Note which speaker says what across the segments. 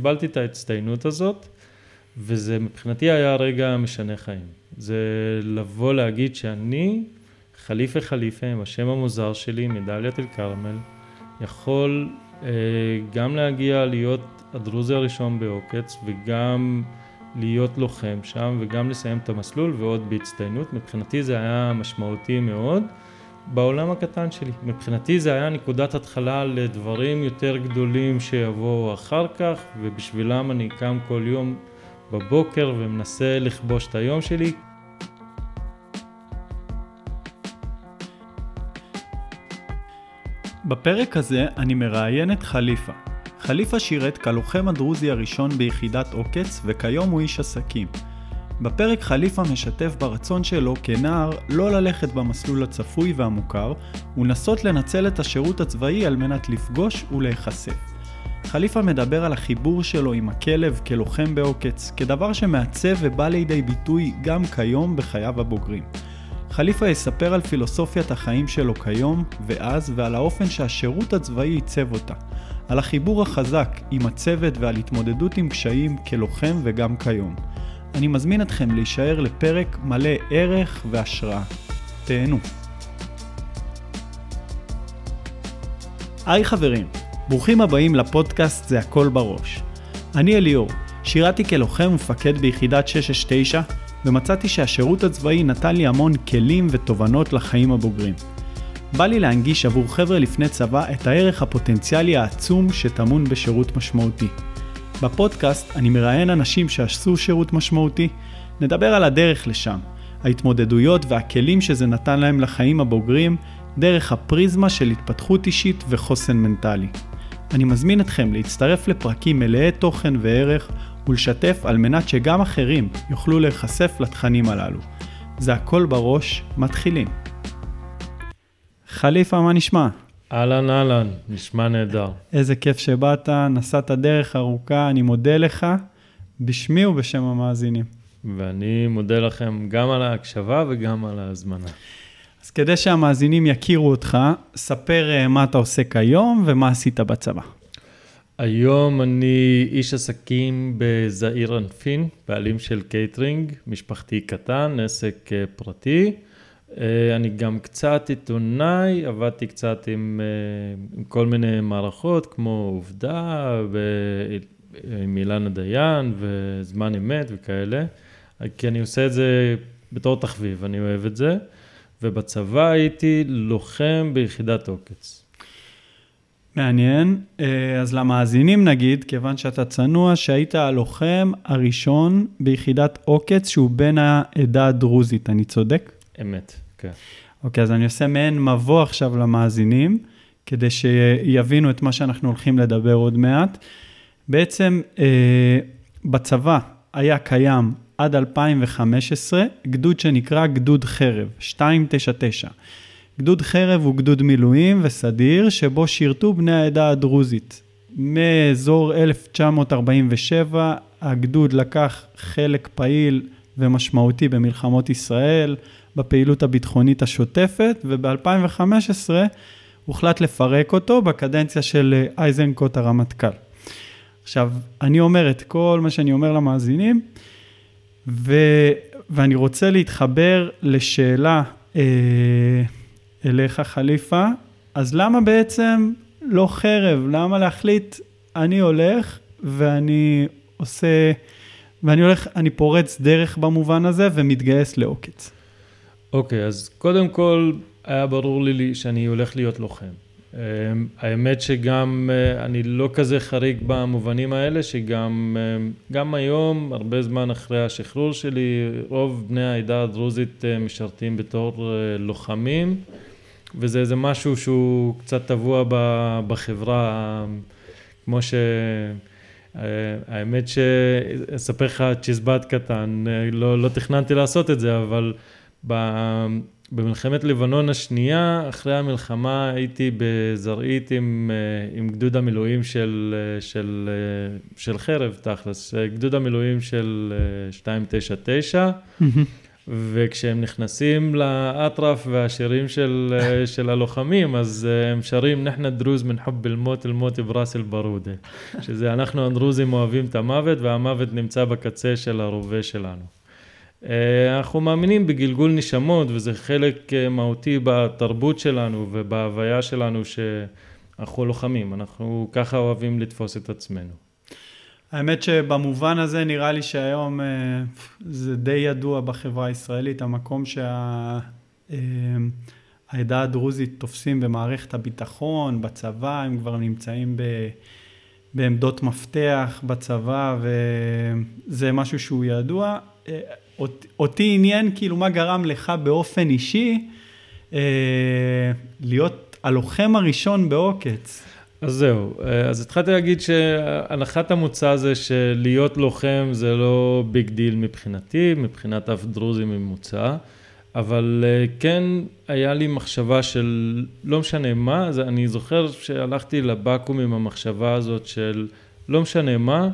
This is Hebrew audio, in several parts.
Speaker 1: קיבלתי את ההצטיינות הזאת, וזה מבחינתי היה רגע משנה חיים. זה לבוא להגיד שאני, חליפה חליפה, עם השם המוזר שלי, מדליית אל כרמל, יכול אה, גם להגיע להיות הדרוזי הראשון בעוקץ, וגם להיות לוחם שם, וגם לסיים את המסלול, ועוד בהצטיינות. מבחינתי זה היה משמעותי מאוד. בעולם הקטן שלי. מבחינתי זה היה נקודת התחלה לדברים יותר גדולים שיבואו אחר כך, ובשבילם אני קם כל יום בבוקר ומנסה לכבוש את היום שלי.
Speaker 2: בפרק הזה אני מראיין את חליפה. חליפה שירת כלוחם הדרוזי הראשון ביחידת עוקץ, וכיום הוא איש עסקים. בפרק חליפה משתף ברצון שלו כנער לא ללכת במסלול הצפוי והמוכר, ונסות לנצל את השירות הצבאי על מנת לפגוש ולהיחשף. חליפה מדבר על החיבור שלו עם הכלב כלוחם בעוקץ, כדבר שמעצב ובא לידי ביטוי גם כיום בחייו הבוגרים. חליפה יספר על פילוסופיית החיים שלו כיום ואז ועל האופן שהשירות הצבאי עיצב אותה. על החיבור החזק עם הצוות ועל התמודדות עם קשיים כלוחם וגם כיום. אני מזמין אתכם להישאר לפרק מלא ערך והשראה. תהנו. היי חברים, ברוכים הבאים לפודקאסט זה הכל בראש. אני אליאור, שירתי כלוחם ומפקד ביחידת 669, ומצאתי שהשירות הצבאי נתן לי המון כלים ותובנות לחיים הבוגרים. בא לי להנגיש עבור חבר'ה לפני צבא את הערך הפוטנציאלי העצום שטמון בשירות משמעותי. בפודקאסט אני מראיין אנשים שעשו שירות משמעותי, נדבר על הדרך לשם, ההתמודדויות והכלים שזה נתן להם לחיים הבוגרים, דרך הפריזמה של התפתחות אישית וחוסן מנטלי. אני מזמין אתכם להצטרף לפרקים מלאי תוכן וערך ולשתף על מנת שגם אחרים יוכלו להיחשף לתכנים הללו. זה הכל בראש, מתחילים. חליפה, מה נשמע?
Speaker 1: אהלן אהלן, נשמע נהדר.
Speaker 2: איזה כיף שבאת, נסעת דרך ארוכה, אני מודה לך בשמי ובשם המאזינים.
Speaker 1: ואני מודה לכם גם על ההקשבה וגם על ההזמנה.
Speaker 2: אז כדי שהמאזינים יכירו אותך, ספר אה, מה אתה עושה כיום ומה עשית בצבא.
Speaker 1: היום אני איש עסקים בזעיר אנפין, בעלים של קייטרינג, משפחתי קטן, עסק אה, פרטי. אה, אני גם קצת עיתונאי, עבדתי קצת עם, אה, עם כל מיני מערכות כמו עובדה ועם אילנה דיין וזמן אמת וכאלה, כי אני עושה את זה בתור תחביב, אני אוהב את זה, ובצבא הייתי לוחם ביחידת עוקץ.
Speaker 2: מעניין. אה, אז למאזינים נגיד, כיוון שאתה צנוע, שהיית הלוחם הראשון ביחידת עוקץ שהוא בן העדה הדרוזית, אני צודק?
Speaker 1: אמת, כן.
Speaker 2: אוקיי, אז אני עושה מעין מבוא עכשיו למאזינים, כדי שיבינו את מה שאנחנו הולכים לדבר עוד מעט. בעצם אה, בצבא היה קיים עד 2015 גדוד שנקרא גדוד חרב, 299. גדוד חרב הוא גדוד מילואים וסדיר, שבו שירתו בני העדה הדרוזית. מאזור 1947 הגדוד לקח חלק פעיל ומשמעותי במלחמות ישראל, בפעילות הביטחונית השוטפת, וב-2015 הוחלט לפרק אותו בקדנציה של אייזנקוט הרמטכ"ל. עכשיו, אני אומר את כל מה שאני אומר למאזינים, ו, ואני רוצה להתחבר לשאלה אה, אליך, חליפה, אז למה בעצם לא חרב? למה להחליט, אני הולך ואני עושה, ואני הולך, אני פורץ דרך במובן הזה ומתגייס לעוקץ?
Speaker 1: אוקיי, okay, אז קודם כל היה ברור לי שאני הולך להיות לוחם. אמ, האמת שגם אה, אני לא כזה חריג במובנים האלה, שגם גם היום, הרבה זמן אחרי השחרור שלי, רוב בני העדה הדרוזית אה, משרתים בתור אה, לוחמים, וזה איזה משהו שהוא קצת טבוע בחברה, כמו ש... האמת שאספר לך צ'יזבט קטן, לא, לא תכננתי לעשות את זה, אבל במלחמת לבנון השנייה, אחרי המלחמה הייתי בזרעית עם, אה, עם גדוד המילואים של, אה, של, אה, של חרב תכלס, גדוד המילואים של 299, וכשהם נכנסים לאטרף והשירים של, של הלוחמים, אז הם שרים נחנה דרוז מן חוב אל-מות אל-מות בראס אל-ברודה, שזה אנחנו הדרוזים אוהבים את המוות, והמוות נמצא בקצה של הרובה שלנו. אנחנו מאמינים בגלגול נשמות, וזה חלק מהותי בתרבות שלנו ובהוויה שלנו, שאנחנו לוחמים, אנחנו ככה אוהבים לתפוס את עצמנו.
Speaker 2: האמת שבמובן הזה נראה לי שהיום אה, זה די ידוע בחברה הישראלית, המקום שהעדה אה, הדרוזית תופסים במערכת הביטחון, בצבא, הם כבר נמצאים ב... בעמדות מפתח בצבא, וזה משהו שהוא ידוע. אה, אותי עניין כאילו מה גרם לך באופן אישי להיות הלוחם הראשון בעוקץ.
Speaker 1: אז זהו, אז התחלתי להגיד שהנחת המוצא זה שלהיות לוחם זה לא ביג דיל מבחינתי, מבחינת אף דרוזי ממוצע, אבל אה, כן היה לי מחשבה של לא משנה מה, אז אני זוכר שהלכתי לבקו"ם עם המחשבה הזאת של לא משנה מה,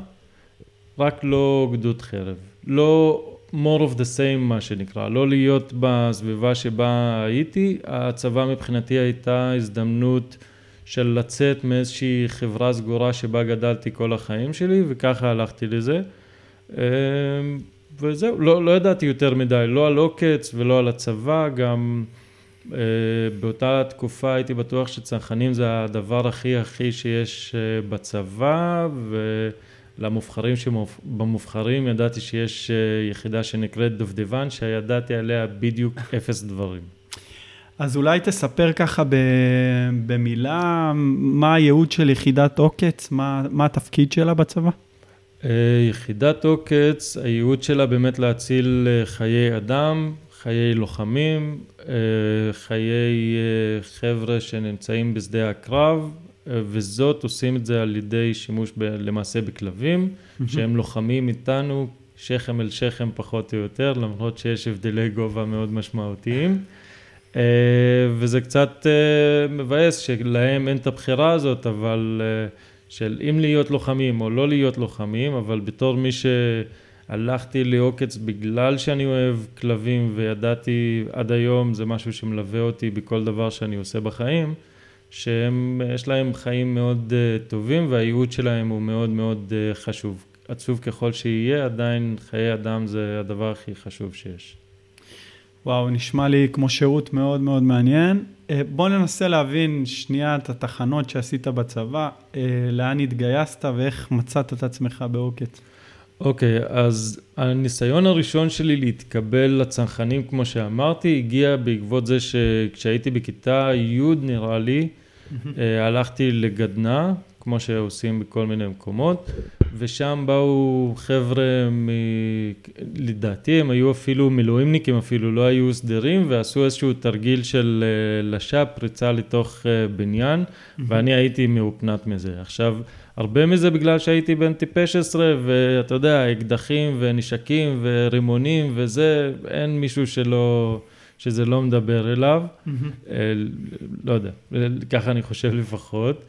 Speaker 1: רק לא גדוד חרב, לא more of the same מה שנקרא, לא להיות בסביבה שבה הייתי, הצבא מבחינתי הייתה הזדמנות של לצאת מאיזושהי חברה סגורה שבה גדלתי כל החיים שלי, וככה הלכתי לזה. אמ, וזהו, לא, לא ידעתי יותר מדי, לא על עוקץ ולא על הצבא, גם אה, באותה תקופה הייתי בטוח שצנחנים זה הדבר הכי הכי שיש אה, בצבא, ולמובחרים שבמובחרים ידעתי שיש אה, יחידה שנקראת דובדבן, שידעתי עליה בדיוק אפס דברים.
Speaker 2: אז אולי תספר ככה במילה, מה הייעוד של יחידת עוקץ, מה, מה התפקיד שלה בצבא?
Speaker 1: אה, יחידת עוקץ, הייעוד שלה באמת להציל אה, חיי אדם, חיי לוחמים, חיי חבר'ה שנמצאים בשדה הקרב, וזאת עושים את זה על ידי שימוש ב, למעשה בכלבים, שהם לוחמים איתנו שכם אל שכם פחות או יותר, למרות שיש הבדלי גובה מאוד משמעותיים. אה, וזה קצת אה, מבאס שלהם אין את הבחירה הזאת, אבל אה, של אם להיות לוחמים או לא להיות לוחמים, אבל בתור מי שהלכתי לעוקץ בגלל שאני אוהב כלבים וידעתי עד היום, זה משהו שמלווה אותי בכל דבר שאני עושה בחיים, שיש להם חיים מאוד טובים והייעוד שלהם הוא מאוד מאוד חשוב. עצוב ככל שיהיה, עדיין חיי אדם זה הדבר הכי חשוב שיש.
Speaker 2: וואו, נשמע לי כמו שירות מאוד מאוד מעניין. אה, בוא ננסה להבין שנייה את התחנות שעשית בצבא, אה, לאן התגייסת ואיך מצאת את עצמך בעוקץ.
Speaker 1: אוקיי, okay, אז הניסיון הראשון שלי להתקבל לצנחנים, כמו שאמרתי, הגיע בעקבות זה שכשהייתי בכיתה י' נראה לי, mm-hmm. הלכתי לגדנ"ע, כמו שעושים בכל מיני מקומות, ושם באו חבר'ה, מ... לדעתי הם היו אפילו מילואימניקים, אפילו לא היו סדרים, ועשו איזשהו תרגיל של אה, לש"פ, פריצה לתוך אה, בניין, ואני הייתי מאופנת מזה. עכשיו, הרבה מזה בגלל שהייתי בן טיפש עשרה, ואתה יודע, אקדחים ונשקים ורימונים וזה, אין מישהו שלא... שזה לא מדבר אליו, mm-hmm. לא יודע, ככה אני חושב לפחות.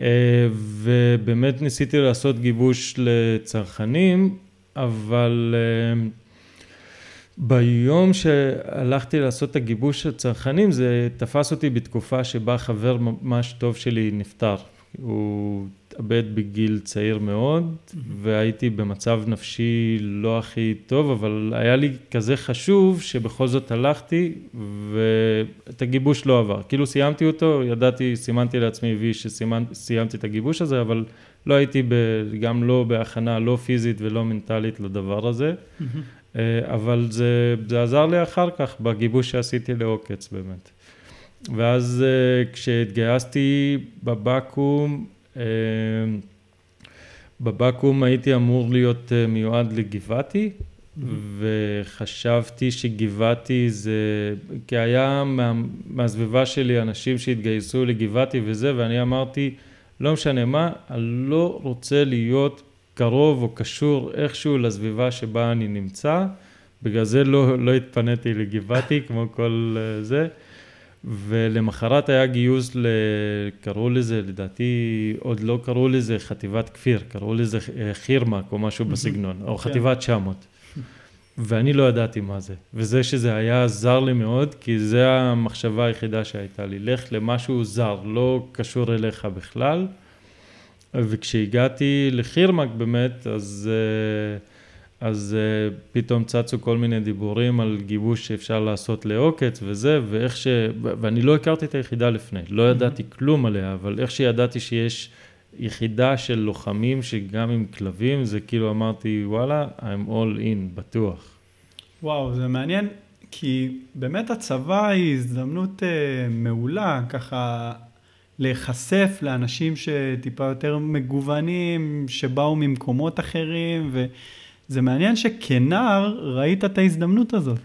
Speaker 1: אה, ובאמת ניסיתי לעשות גיבוש לצרכנים, אבל אה, ביום שהלכתי לעשות את הגיבוש לצרכנים זה תפס אותי בתקופה שבה חבר ממש טוב שלי נפטר. הוא התאבד בגיל צעיר מאוד. והייתי במצב נפשי לא הכי טוב, אבל היה לי כזה חשוב שבכל זאת הלכתי, ואת הגיבוש לא עבר. כאילו סיימתי אותו, ידעתי, סימנתי לעצמי וי שסיימתי את הגיבוש הזה, אבל לא הייתי ב, גם לא בהכנה, לא פיזית ולא מנטלית לדבר הזה. Mm-hmm. אבל זה, זה עזר לי אחר כך בגיבוש שעשיתי לעוקץ באמת. ואז אה, כשהתגייסתי בבקו"ם, אה, בבקו"ם הייתי אמור להיות אה, מיועד לגבעתי, mm-hmm. וחשבתי שגבעתי זה, כי היה מה, מהסביבה שלי אנשים שהתגייסו לגבעתי וזה, ואני אמרתי, לא משנה מה, אני לא רוצה להיות קרוב או קשור איכשהו לסביבה שבה אני נמצא, בגלל זה לא, לא התפניתי לגבעתי כמו כל זה. ולמחרת היה גיוס, ל... קראו לזה, לדעתי עוד לא קראו לזה חטיבת כפיר, קראו לזה חירמק או משהו בסגנון, או כן. חטיבת 900. ואני לא ידעתי מה זה. וזה שזה היה עזר לי מאוד, כי זה המחשבה היחידה שהייתה לי. לך למשהו זר, לא קשור אליך בכלל. וכשהגעתי לחירמק באמת, אז, אה, אז אה, פתאום צצו כל מיני דיבורים על גיבוש שאפשר לעשות לעוקץ וזה, ואיך ש... ואני לא הכרתי את היחידה לפני, לא ידעתי כלום עליה, אבל איך שידעתי שיש יחידה של לוחמים שגם עם כלבים, זה כאילו אמרתי, וואלה, I'm all in, בטוח.
Speaker 2: וואו, זה מעניין, כי באמת הצבא היא הזדמנות אה, מעולה, ככה להיחשף לאנשים שטיפה יותר מגוונים, שבאו ממקומות אחרים, וזה מעניין שכנער ראית את ההזדמנות הזאת.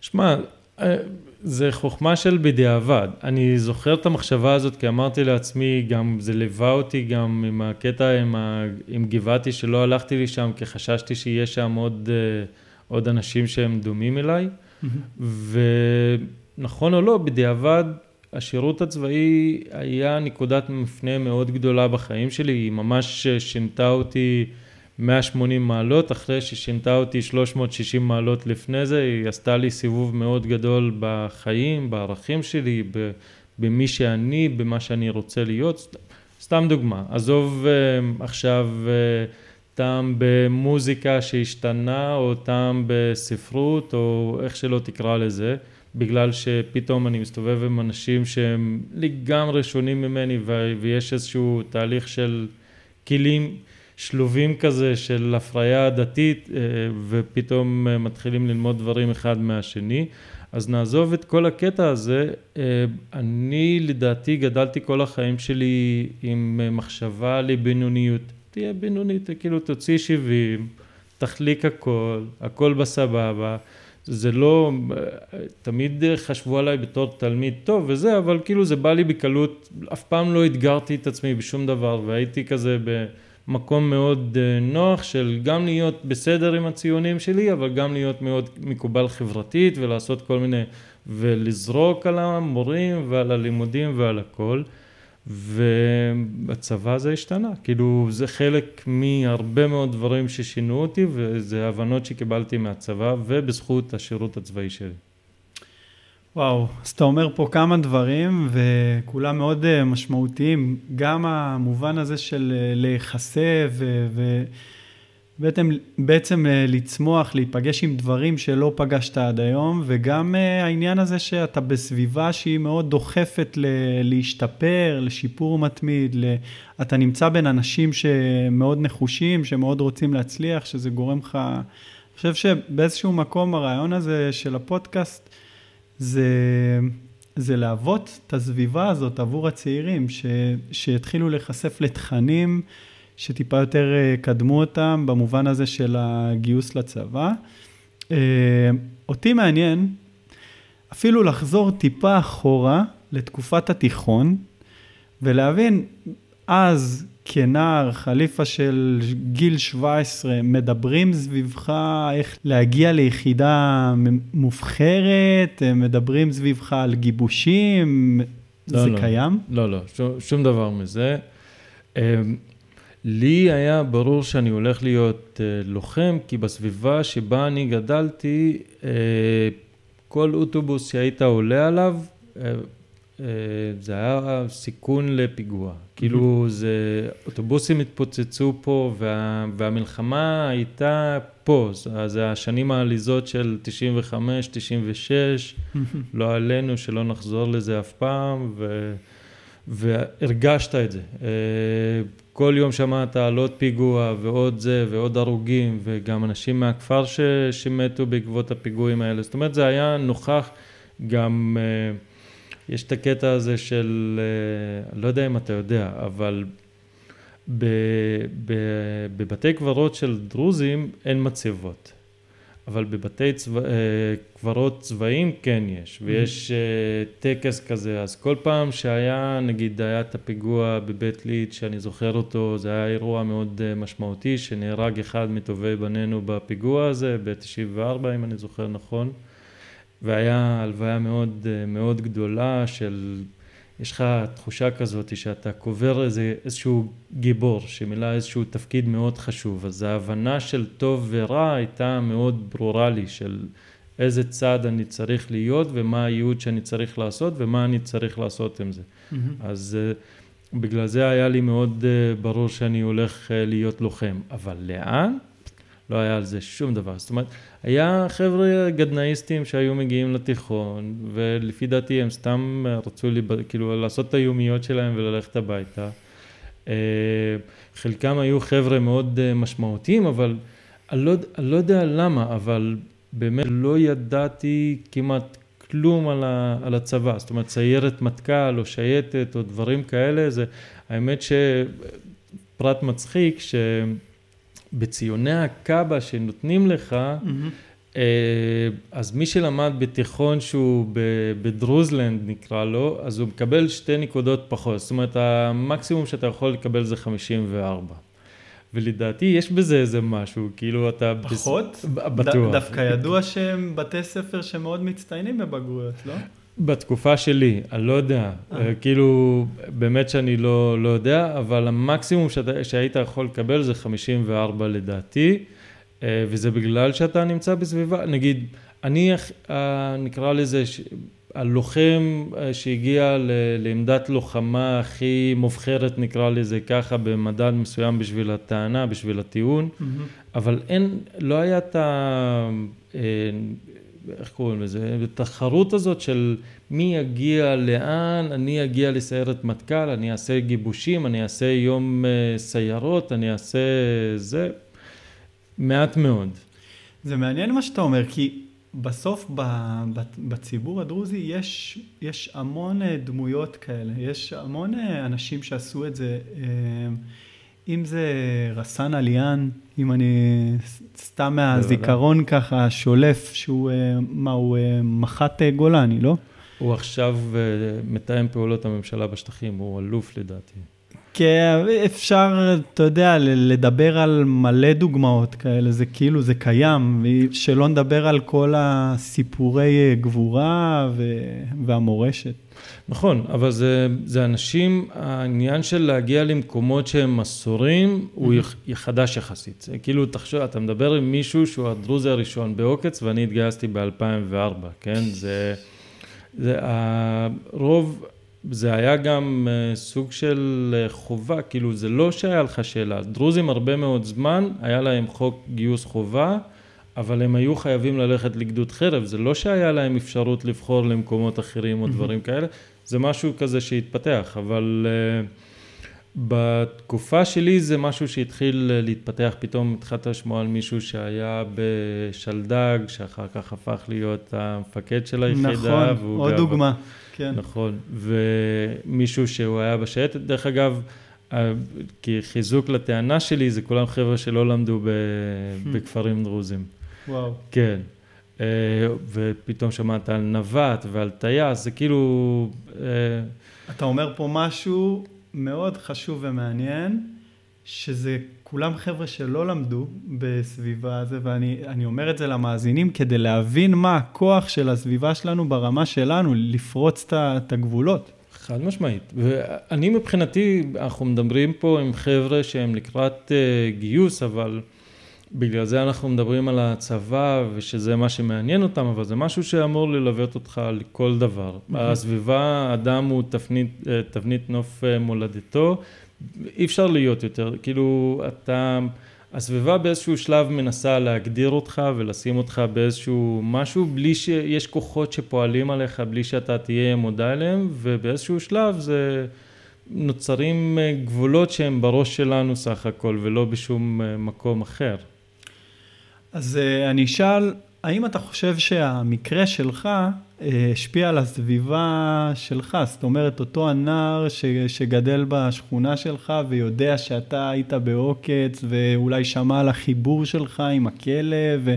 Speaker 1: שמע, אה, זה חוכמה של בדיעבד. אני זוכר את המחשבה הזאת כי אמרתי לעצמי, גם זה ליווה אותי גם עם הקטע עם, ה, עם גבעתי שלא הלכתי לשם כי חששתי שיהיה שם עוד, אה, עוד אנשים שהם דומים אליי. Mm-hmm. ונכון או לא, בדיעבד השירות הצבאי היה נקודת מפנה מאוד גדולה בחיים שלי, היא ממש שינתה אותי 180 מעלות, אחרי ששינתה אותי 360 מעלות לפני זה, היא עשתה לי סיבוב מאוד גדול בחיים, בערכים שלי, במי שאני, במה שאני רוצה להיות. סתם דוגמה, עזוב אה, עכשיו אה, טעם במוזיקה שהשתנה, או טעם בספרות, או איך שלא תקרא לזה. בגלל שפתאום אני מסתובב עם אנשים שהם לגמרי שונים ממני ויש איזשהו תהליך של כלים שלובים כזה של הפריה דתית אה, ופתאום אה, מתחילים ללמוד דברים אחד מהשני. אז נעזוב את כל הקטע הזה. אה, אני לדעתי גדלתי כל החיים שלי עם מחשבה לבינוניות תהיה בינונית כאילו תוציא 70 תחליק הכל הכל בסבבה. זה לא, תמיד חשבו עליי בתור תלמיד טוב וזה, אבל כאילו זה בא לי בקלות, אף פעם לא אתגרתי את עצמי בשום דבר והייתי כזה במקום מאוד אה, נוח של גם להיות בסדר עם הציונים שלי, אבל גם להיות מאוד מקובל חברתית ולעשות כל מיני, ולזרוק על המורים ועל הלימודים ועל הכל. ובצבא זה השתנה, כאילו זה חלק מהרבה מאוד דברים ששינו אותי וזה הבנות שקיבלתי מהצבא ובזכות השירות הצבאי שלי.
Speaker 2: וואו, אז אתה אומר פה כמה דברים וכולם מאוד אה, משמעותיים, גם המובן הזה של אה, להיחשף ו... בעצם, אה, לצמוח, להיפגש עם דברים שלא פגשת עד היום, וגם העניין הזה שאתה בסביבה שהיא מאוד דוחפת להשתפר, לשיפור מתמיד, ל- אתה נמצא בין אנשים שמאוד נחושים, שמאוד רוצים להצליח, שזה גורם לך... אני חושב שבאיזשהו מקום הרעיון הזה של הפודקאסט זה, זה להוות את הסביבה הזאת עבור הצעירים, ש, שיתחילו להיחשף לתכנים. שטיפה יותר אה, קדמו אותם במובן הזה של הגיוס לצבא. אה, אותי מעניין אפילו לחזור טיפה אחורה לתקופת התיכון ולהבין, אז כנער, חליפה של גיל 17, מדברים סביבך איך להגיע ליחידה מובחרת, מדברים סביבך על גיבושים, לא, זה
Speaker 1: לא,
Speaker 2: קיים?
Speaker 1: לא, לא, שום, שום דבר מזה. לי היה ברור שאני הולך להיות אה, לוחם, כי בסביבה שבה אני גדלתי, אה, כל אוטובוס שהיית עולה עליו, אה, זה היה סיכון לפיגוע. כאילו, זה, אוטובוסים התפוצצו פה, וה, והמלחמה הייתה פה. זה השנים העליזות של 95, 96, לא עלינו שלא נחזור לזה אף פעם, ו, והרגשת את זה. כל יום שמעת על עוד פיגוע ועוד זה ועוד הרוגים וגם אנשים מהכפר ש, שמתו בעקבות הפיגועים האלה. זאת אומרת זה היה נוכח גם, אה, יש את הקטע הזה של, אה, לא יודע אם אתה יודע, אבל ב, ב, בבתי קברות של דרוזים אין מצבות. אבל בבתי צבא, אה, קברות צבאיים כן יש, ויש mm-hmm. טקס כזה, אז כל פעם שהיה, נגיד היה את הפיגוע בבית ליד, שאני זוכר אותו, זה היה אירוע מאוד אה, משמעותי, שנהרג אחד מטובי בנינו בפיגוע הזה, ב-94 אם אני זוכר נכון, והיה הלוויה מאוד מאוד גדולה של יש לך תחושה כזאת שאתה קובר איזה, איזשהו גיבור שמילא איזשהו תפקיד מאוד חשוב, אז ההבנה של טוב ורע הייתה מאוד ברורה לי, של איזה צד אני צריך להיות ומה הייעוד שאני צריך לעשות ומה אני צריך לעשות עם זה. Mm-hmm. אז בגלל זה היה לי מאוד uh, ברור שאני הולך uh, להיות לוחם, אבל לאן? לא היה על זה שום דבר. זאת אומרת, היה חבר'ה גדנאיסטים שהיו מגיעים לתיכון, ולפי דעתי הם סתם רצו לי, כאילו לעשות את היומיות שלהם וללכת הביתה. חלקם היו חבר'ה מאוד משמעותיים, אבל אני לא, אני לא יודע למה, אבל באמת לא ידעתי כמעט כלום על, ה, על הצבא, זאת אומרת סיירת מטכ"ל או שייטת או דברים כאלה, זה האמת שפרט מצחיק שבציוני הקאבה שנותנים לך, mm-hmm. אז מי שלמד בתיכון שהוא בדרוזלנד נקרא לו, אז הוא מקבל שתי נקודות פחות, זאת אומרת המקסימום שאתה יכול לקבל זה 54. ולדעתי יש בזה איזה משהו, כאילו אתה...
Speaker 2: פחות? בטוח. דווקא ידוע שהם בתי ספר שמאוד מצטיינים בבגרויות, לא?
Speaker 1: בתקופה שלי, אני לא יודע, אה. אה, כאילו, באמת שאני לא, לא יודע, אבל המקסימום שאתה, שהיית יכול לקבל זה 54 לדעתי, אה, וזה בגלל שאתה נמצא בסביבה, נגיד, אני נקרא לזה הלוחם אה, שהגיע לעמדת לוחמה הכי מובחרת נקרא לזה ככה במדד מסוים בשביל הטענה, בשביל הטיעון, mm-hmm. אבל אין, לא היה את ה... איך קוראים לזה? התחרות הזאת של מי יגיע לאן, אני אגיע לסיירת מטכ"ל, אני אעשה גיבושים, אני אעשה יום אה, סיירות, אני אעשה זה, מעט מאוד.
Speaker 2: זה מעניין מה שאתה אומר, כי בסוף בציבור הדרוזי יש, יש המון אה, דמויות כאלה, יש המון אה, אנשים שעשו את זה, אם זה רסן עליאן, אם אני סתם מהזיכרון ככה שולף, שהוא, מה, הוא מח"ט גולני, לא?
Speaker 1: הוא עכשיו מתאם פעולות הממשלה בשטחים, הוא אלוף לדעתי.
Speaker 2: כן, אפשר, אתה יודע, לדבר על מלא דוגמאות כאלה, זה כאילו, זה קיים, שלא נדבר על כל הסיפורי גבורה והמורשת.
Speaker 1: נכון, אבל זה, זה אנשים, העניין של להגיע למקומות שהם מסורים, הוא חדש יחסית. כאילו, תחשוב, אתה מדבר עם מישהו שהוא הדרוזי הראשון בעוקץ, ואני התגייסתי ב-2004, כן? זה, זה הרוב... זה היה גם אה, סוג של אה, חובה, כאילו זה לא שהיה לך שאלה, דרוזים הרבה מאוד זמן, היה להם חוק גיוס חובה, אבל הם היו חייבים ללכת לגדוד חרב, זה לא שהיה להם אפשרות לבחור למקומות אחרים או דברים כאלה, זה משהו כזה שהתפתח, אבל uh, בתקופה שלי זה משהו שהתחיל להתפתח, פתאום התחלת לשמוע על מישהו שהיה בשלדג, שאחר כך הפך להיות המפקד של היחידה.
Speaker 2: נכון, עוד דוגמה.
Speaker 1: כן. נכון, ומישהו שהוא היה בשייטת, דרך אגב, כי חיזוק לטענה שלי זה כולם חבר'ה שלא למדו ב, hmm. בכפרים דרוזים.
Speaker 2: וואו.
Speaker 1: כן. אה, ופתאום שמעת על נווט ועל טייס, זה כאילו... אה,
Speaker 2: אתה אומר פה משהו מאוד חשוב ומעניין, שזה כולם חבר'ה שלא למדו בסביבה הזו, ואני אומר את זה למאזינים כדי להבין מה הכוח של הסביבה שלנו ברמה שלנו, לפרוץ את הגבולות.
Speaker 1: חד משמעית. ואני מבחינתי, אנחנו מדברים פה עם חבר'ה שהם לקראת uh, גיוס, אבל בגלל זה אנחנו מדברים על הצבא, ושזה מה שמעניין אותם, אבל זה משהו שאמור ללוות אותך לכל דבר. Mm-hmm. הסביבה, האדם הוא תפנית, אה, תבנית נוף אה, מולדתו, אי אפשר להיות יותר, כאילו אתה, הסביבה באיזשהו שלב מנסה להגדיר אותך ולשים אותך באיזשהו משהו בלי שיש כוחות שפועלים עליך בלי שאתה תהיה מודע אליהם ובאיזשהו שלב זה נוצרים אה, גבולות שהם בראש שלנו סך הכל ולא בשום מקום אחר.
Speaker 2: אז אה, אני אשאל, האם אתה חושב שהמקרה שלך אה, השפיע על הסביבה שלך, זאת אומרת, אותו הנער ש, שגדל בשכונה שלך ויודע שאתה היית בעוקץ ואולי שמע על החיבור שלך עם הכלב,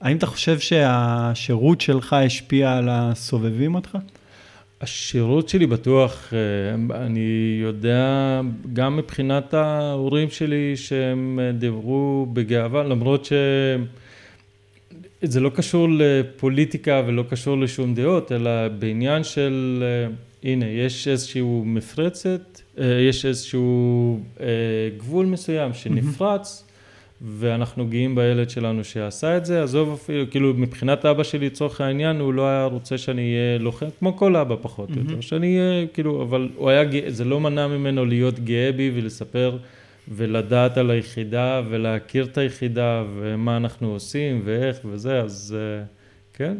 Speaker 2: האם אתה חושב שהשירות שלך השפיע על הסובבים אותך?
Speaker 1: השירות שלי בטוח, אה, אני יודע גם מבחינת ההורים שלי שהם דיברו בגאווה, למרות שהם זה לא קשור לפוליטיקה ולא קשור לשום דעות, אלא בעניין של, הנה, יש איזשהו מפרצת, אה, יש איזשהו אה, גבול מסוים שנפרץ, ואנחנו גאים בילד שלנו שעשה את זה, עזוב אפילו, כאילו מבחינת אבא שלי לצורך העניין, הוא לא היה רוצה שאני אהיה לוחם, כמו כל אבא פחות או יותר, שאני אהיה, כאילו, אבל הוא היה גאה, זה לא מנע ממנו להיות גאה בי ולספר ולדעת על היחידה ולהכיר את היחידה ומה אנחנו עושים ואיך וזה, אז כן.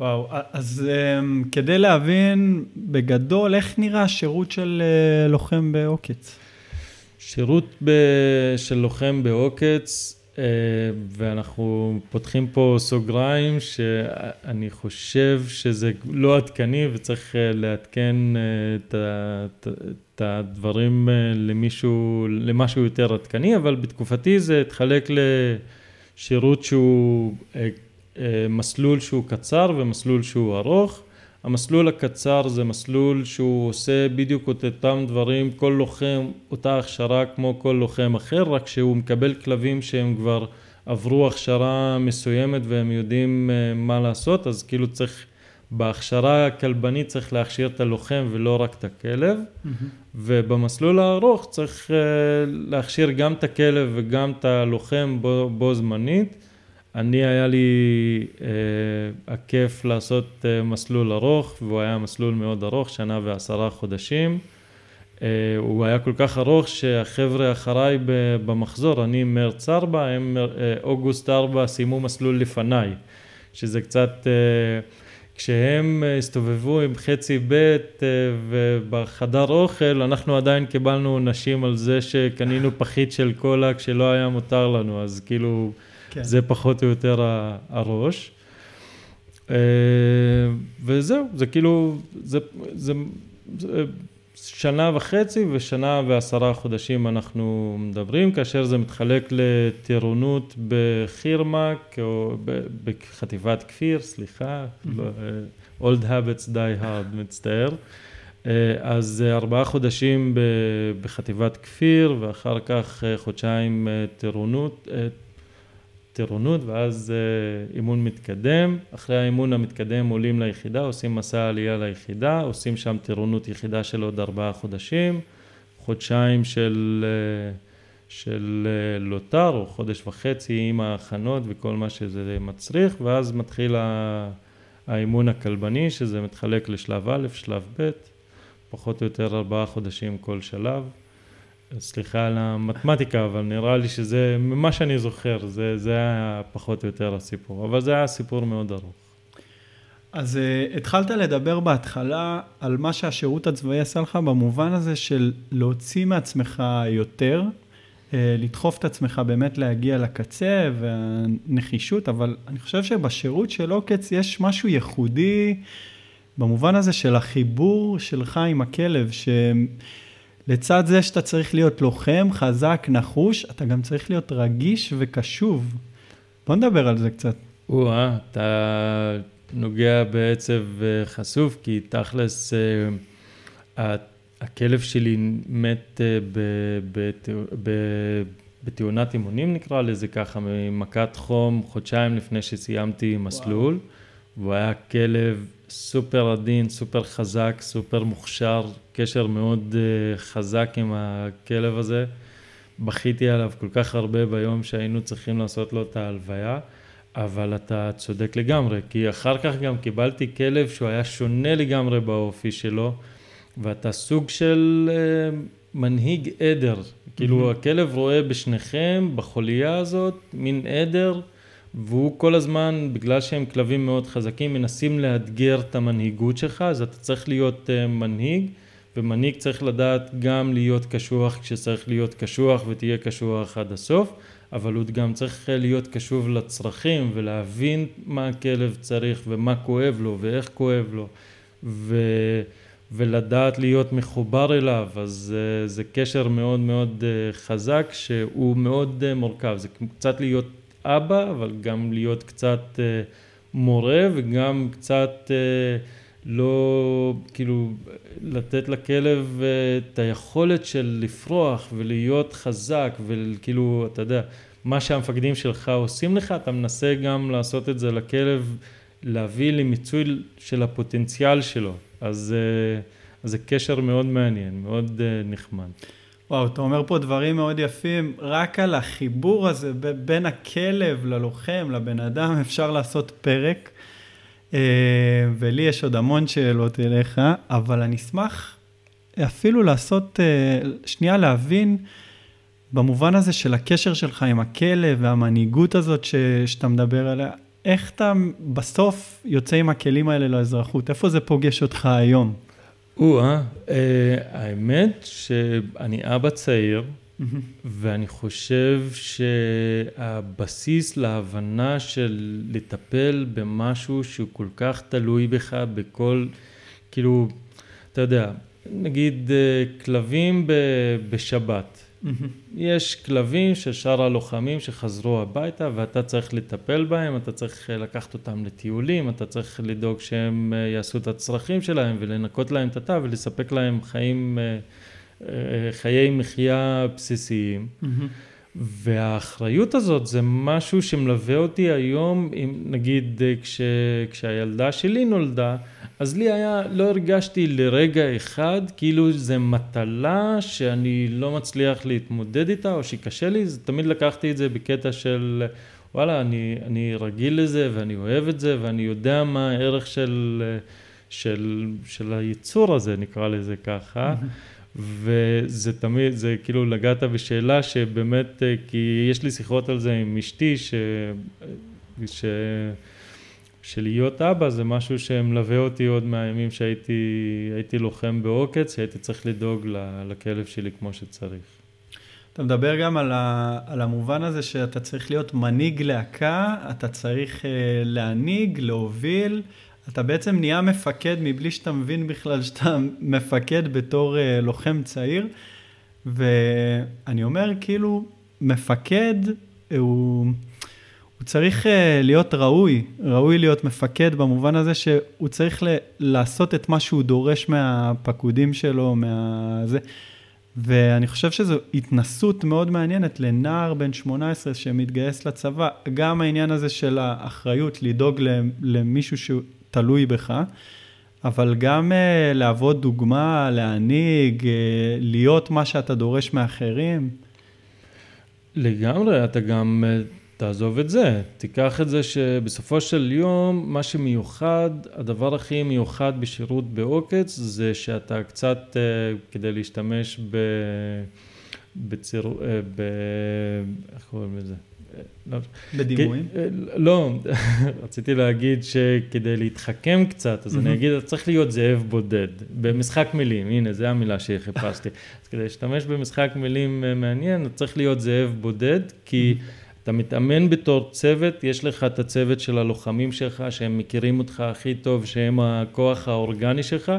Speaker 2: וואו, אז um, כדי להבין בגדול איך נראה השירות של uh, לוחם בעוקץ.
Speaker 1: שירות ב... של לוחם בעוקץ, uh, ואנחנו פותחים פה סוגריים שאני חושב שזה לא עדכני וצריך uh, לעדכן uh, את, את, את הדברים למישהו, למשהו יותר עדכני, אבל בתקופתי זה התחלק לשירות שהוא אה, מסלול שהוא קצר ומסלול שהוא ארוך. המסלול הקצר זה מסלול שהוא עושה בדיוק את אותם דברים, כל לוחם, אותה הכשרה כמו כל לוחם אחר, רק שהוא מקבל כלבים שהם כבר עברו הכשרה מסוימת והם יודעים אה, מה לעשות, אז כאילו צריך, בהכשרה הכלבנית צריך להכשיר את הלוחם ולא רק את הכלב, mm-hmm. ובמסלול הארוך צריך אה, להכשיר גם את הכלב וגם את הלוחם בו, בו זמנית. אני היה לי אה, הכיף לעשות אה, מסלול ארוך, והוא היה מסלול מאוד ארוך, שנה ועשרה חודשים. אה, הוא היה כל כך ארוך שהחבר'ה אחריי במחזור, אני מרץ ארבע, הם אה, אוגוסט ארבע סיימו מסלול לפניי, שזה קצת... אה, כשהם אה, הסתובבו עם חצי ב' אה, ובחדר אוכל, אנחנו עדיין קיבלנו נשים על זה שקנינו פחית של קולה כשלא היה מותר לנו, אז כאילו... כן. זה פחות או יותר הראש. אה, וזהו, זה כאילו, זה, זה, זה שנה וחצי ושנה ועשרה חודשים אנחנו מדברים, כאשר זה מתחלק לטירונות בחירמק או בחטיבת כפיר, סליחה, לא, אה, old habits die hard, מצטער. אה, אז ארבעה חודשים בחטיבת כפיר ואחר כך חודשיים טירונות, טירונות ואז אה, אימון מתקדם, אחרי האימון המתקדם עולים ליחידה, עושים מסע עלייה ליחידה, עושים שם טירונות יחידה של עוד ארבעה חודשים, חודשיים של, אה, של אה, לוטר או חודש וחצי עם ההכנות וכל מה שזה מצריך ואז מתחיל האימון הכלבני שזה מתחלק לשלב א', שלב ב', פחות או יותר ארבעה חודשים כל שלב. סליחה על המתמטיקה, אבל נראה לי שזה, ממה שאני זוכר, זה, זה היה פחות או יותר הסיפור, אבל זה היה סיפור מאוד ארוך.
Speaker 2: אז uh, התחלת לדבר בהתחלה על מה שהשירות הצבאי עשה לך במובן הזה של להוציא מעצמך יותר, uh, לדחוף את עצמך באמת להגיע לקצה והנחישות, אבל אני חושב שבשירות של עוקץ יש משהו ייחודי במובן הזה של החיבור שלך עם הכלב, ש... לצד זה שאתה צריך להיות לוחם, חזק, נחוש, אתה גם צריך להיות רגיש וקשוב. בוא נדבר על זה קצת.
Speaker 1: או-אה, אתה נוגע בעצב אה, חשוף, כי תכלס, אה, הכלב שלי מת אה, בתאונת אימונים, נקרא לזה ככה, ממכת חום, חודשיים לפני שסיימתי מסלול, וואו. והוא היה כלב סופר עדין, סופר חזק, סופר מוכשר, קשר מאוד uh, חזק עם הכלב הזה. בכיתי עליו כל כך הרבה ביום שהיינו צריכים לעשות לו את ההלוויה, אבל אתה צודק לגמרי, כי אחר כך גם קיבלתי כלב שהוא היה שונה לגמרי באופי שלו, ואתה סוג של uh, מנהיג עדר, mm-hmm. כאילו הכלב רואה בשניכם, בחוליה הזאת, מין עדר. והוא כל הזמן, בגלל שהם כלבים מאוד חזקים, מנסים לאתגר את המנהיגות שלך, אז אתה צריך להיות uh, מנהיג, ומנהיג צריך לדעת גם להיות קשוח כשצריך להיות קשוח ותהיה קשוח עד הסוף, אבל הוא גם צריך להיות קשוב לצרכים ולהבין מה הכלב צריך ומה כואב לו ואיך כואב לו, ו... ולדעת להיות מחובר אליו, אז uh, זה קשר מאוד מאוד חזק שהוא מאוד מורכב, זה קצת להיות אבא, אבל גם להיות קצת אה, מורה וגם קצת אה, לא, כאילו, לתת לכלב אה, את היכולת של לפרוח ולהיות חזק וכאילו, אתה יודע, מה שהמפקדים שלך עושים לך, אתה מנסה גם לעשות את זה לכלב, להביא למיצוי של הפוטנציאל שלו. אז, אז זה קשר מאוד מעניין, מאוד נחמד.
Speaker 2: וואו, אתה אומר פה דברים מאוד יפים, רק על החיבור הזה בין הכלב ללוחם, לבן אדם, אפשר לעשות פרק. אה, ולי יש עוד המון שאלות אליך, אבל אני אשמח אפילו לעשות, שנייה להבין, במובן הזה של הקשר שלך עם הכלב והמנהיגות הזאת ש, שאתה מדבר עליה, איך אתה בסוף יוצא עם הכלים האלה לאזרחות? איפה זה פוגש אותך היום?
Speaker 1: או-אה, אה, האמת שאני אבא צעיר, ואני חושב שהבסיס להבנה של לטפל במשהו שהוא כל כך תלוי בך בכל, כאילו, אתה יודע, נגיד אה, כלבים בשבת. יש כלבים של שאר הלוחמים שחזרו הביתה ואתה צריך לטפל בהם, אתה צריך לקחת אותם לטיולים, אתה צריך לדאוג שהם אה, יעשו את הצרכים שלהם ולנקות להם את התא ולספק להם חיים, אה, אה, חיי מחיה בסיסיים. והאחריות הזאת זה משהו שמלווה אותי היום, אם נגיד כש, כשהילדה שלי נולדה, אז לי היה, לא הרגשתי לרגע אחד כאילו זה מטלה שאני לא מצליח להתמודד איתה או שקשה לי, זה תמיד לקחתי את זה בקטע של וואלה, אני, אני רגיל לזה ואני אוהב את זה ואני יודע מה הערך של, של, של היצור הזה, נקרא לזה ככה. וזה תמיד, זה כאילו לגעת בשאלה שבאמת, כי יש לי שיחות על זה עם אשתי, ש... ש... שלהיות אבא זה משהו שמלווה אותי עוד מהימים שהייתי לוחם בעוקץ, שהייתי צריך לדאוג לכלב שלי כמו שצריך.
Speaker 2: אתה מדבר גם על, ה, על המובן הזה שאתה צריך להיות מנהיג להקה, אתה צריך uh, להנהיג, להוביל, אתה בעצם נהיה מפקד מבלי שאתה מבין בכלל שאתה מפקד בתור uh, לוחם צעיר, ואני אומר כאילו, מפקד הוא... הוא צריך uh, להיות ראוי, ראוי להיות מפקד במובן הזה שהוא צריך ל- לעשות את מה שהוא דורש מהפקודים שלו, מהזה. ואני חושב שזו התנסות מאוד מעניינת לנער בן 18 שמתגייס לצבא, גם העניין הזה של האחריות לדאוג למישהו שהוא תלוי בך, אבל גם uh, להוות דוגמה, להנהיג, uh, להיות מה שאתה דורש מאחרים.
Speaker 1: לגמרי, אתה גם... תעזוב את זה, תיקח את זה שבסופו של יום מה שמיוחד, הדבר הכי מיוחד בשירות בעוקץ זה שאתה קצת כדי להשתמש ב... בציר... ב... איך קוראים לזה?
Speaker 2: לא. בדימויים?
Speaker 1: לא, רציתי להגיד שכדי להתחכם קצת, אז אני אגיד, צריך להיות זאב בודד, במשחק מילים, הנה, זו המילה שחיפשתי. אז כדי להשתמש במשחק מילים מעניין, צריך להיות זאב בודד, כי... אתה מתאמן בתור צוות, יש לך את הצוות של הלוחמים שלך שהם מכירים אותך הכי טוב, שהם הכוח האורגני שלך,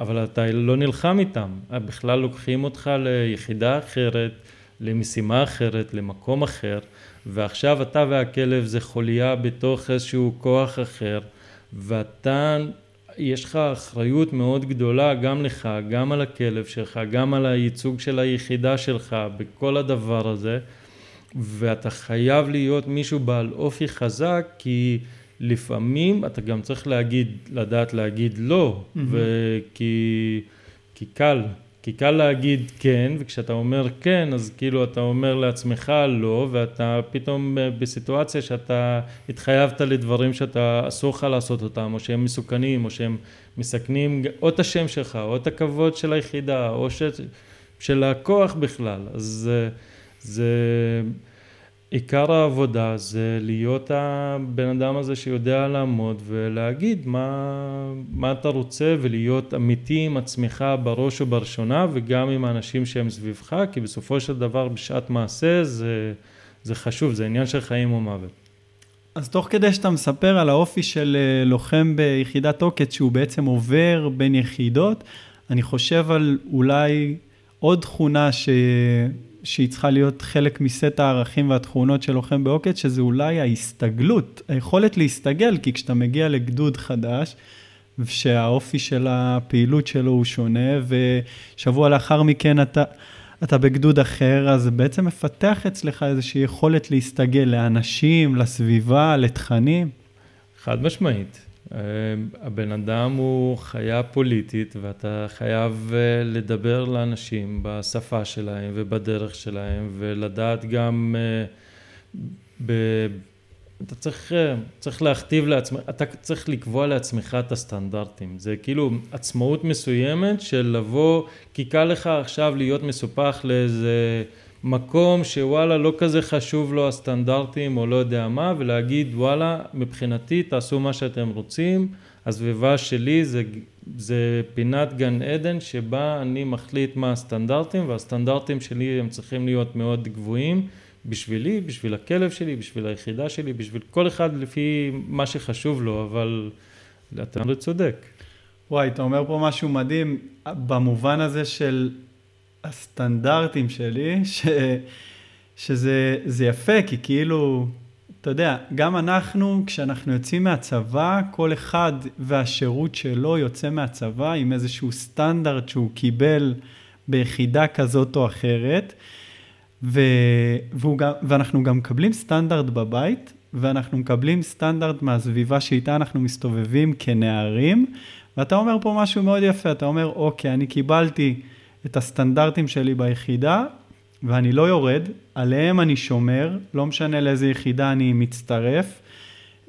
Speaker 1: אבל אתה לא נלחם איתם, בכלל לוקחים אותך ליחידה אחרת, למשימה אחרת, למקום אחר, ועכשיו אתה והכלב זה חוליה בתוך איזשהו כוח אחר, ואתה, יש לך אחריות מאוד גדולה גם לך, גם על הכלב שלך, גם על הייצוג של היחידה שלך, בכל הדבר הזה. ואתה חייב להיות מישהו בעל אופי חזק, כי לפעמים אתה גם צריך להגיד, לדעת להגיד לא, mm-hmm. וכי כי קל, כי קל להגיד כן, וכשאתה אומר כן, אז כאילו אתה אומר לעצמך לא, ואתה פתאום בסיטואציה שאתה התחייבת לדברים שאתה אסור לך לעשות אותם, או שהם מסוכנים, או שהם מסכנים או את השם שלך, או את הכבוד של היחידה, או ש... של הכוח בכלל. אז זה עיקר העבודה זה להיות הבן אדם הזה שיודע לעמוד ולהגיד מה, מה אתה רוצה ולהיות אמיתי עם עצמך בראש ובראשונה וגם עם האנשים שהם סביבך כי בסופו של דבר בשעת מעשה זה, זה חשוב, זה עניין של חיים או מוות.
Speaker 2: אז תוך כדי שאתה מספר על האופי של אה, לוחם ביחידת עוקץ שהוא בעצם עובר בין יחידות, אני חושב על אולי עוד תכונה ש... שהיא צריכה להיות חלק מסט הערכים והתכונות של לוחם בעוקץ, שזה אולי ההסתגלות, היכולת להסתגל, כי כשאתה מגיע לגדוד חדש, שהאופי של הפעילות שלו הוא שונה, ושבוע לאחר מכן אתה, אתה בגדוד אחר, אז בעצם מפתח אצלך איזושהי יכולת להסתגל לאנשים, לסביבה, לתכנים.
Speaker 1: חד משמעית. הבן אדם הוא חיה פוליטית ואתה חייב לדבר לאנשים בשפה שלהם ובדרך שלהם ולדעת גם ב... אתה צריך, צריך להכתיב לעצמך, אתה צריך לקבוע לעצמך את הסטנדרטים. זה כאילו עצמאות מסוימת של לבוא, כי קל לך עכשיו להיות מסופח לאיזה מקום שוואלה לא כזה חשוב לו הסטנדרטים או לא יודע מה, ולהגיד וואלה מבחינתי תעשו מה שאתם רוצים, הסביבה שלי זה, זה פינת גן עדן שבה אני מחליט מה הסטנדרטים והסטנדרטים שלי הם צריכים להיות מאוד גבוהים בשבילי, בשביל הכלב שלי, בשביל היחידה שלי, בשביל כל אחד לפי מה שחשוב לו, אבל אתה לא צודק.
Speaker 2: וואי, אתה אומר פה משהו מדהים במובן הזה של הסטנדרטים שלי, ש, שזה יפה, כי כאילו, אתה יודע, גם אנחנו, כשאנחנו יוצאים מהצבא, כל אחד והשירות שלו יוצא מהצבא עם איזשהו סטנדרט שהוא קיבל ביחידה כזאת או אחרת. ו, גם, ואנחנו גם מקבלים סטנדרט בבית, ואנחנו מקבלים סטנדרט מהסביבה שאיתה אנחנו מסתובבים כנערים, ואתה אומר פה משהו מאוד יפה, אתה אומר, אוקיי, אני קיבלתי את הסטנדרטים שלי ביחידה, ואני לא יורד, עליהם אני שומר, לא משנה לאיזה יחידה אני מצטרף,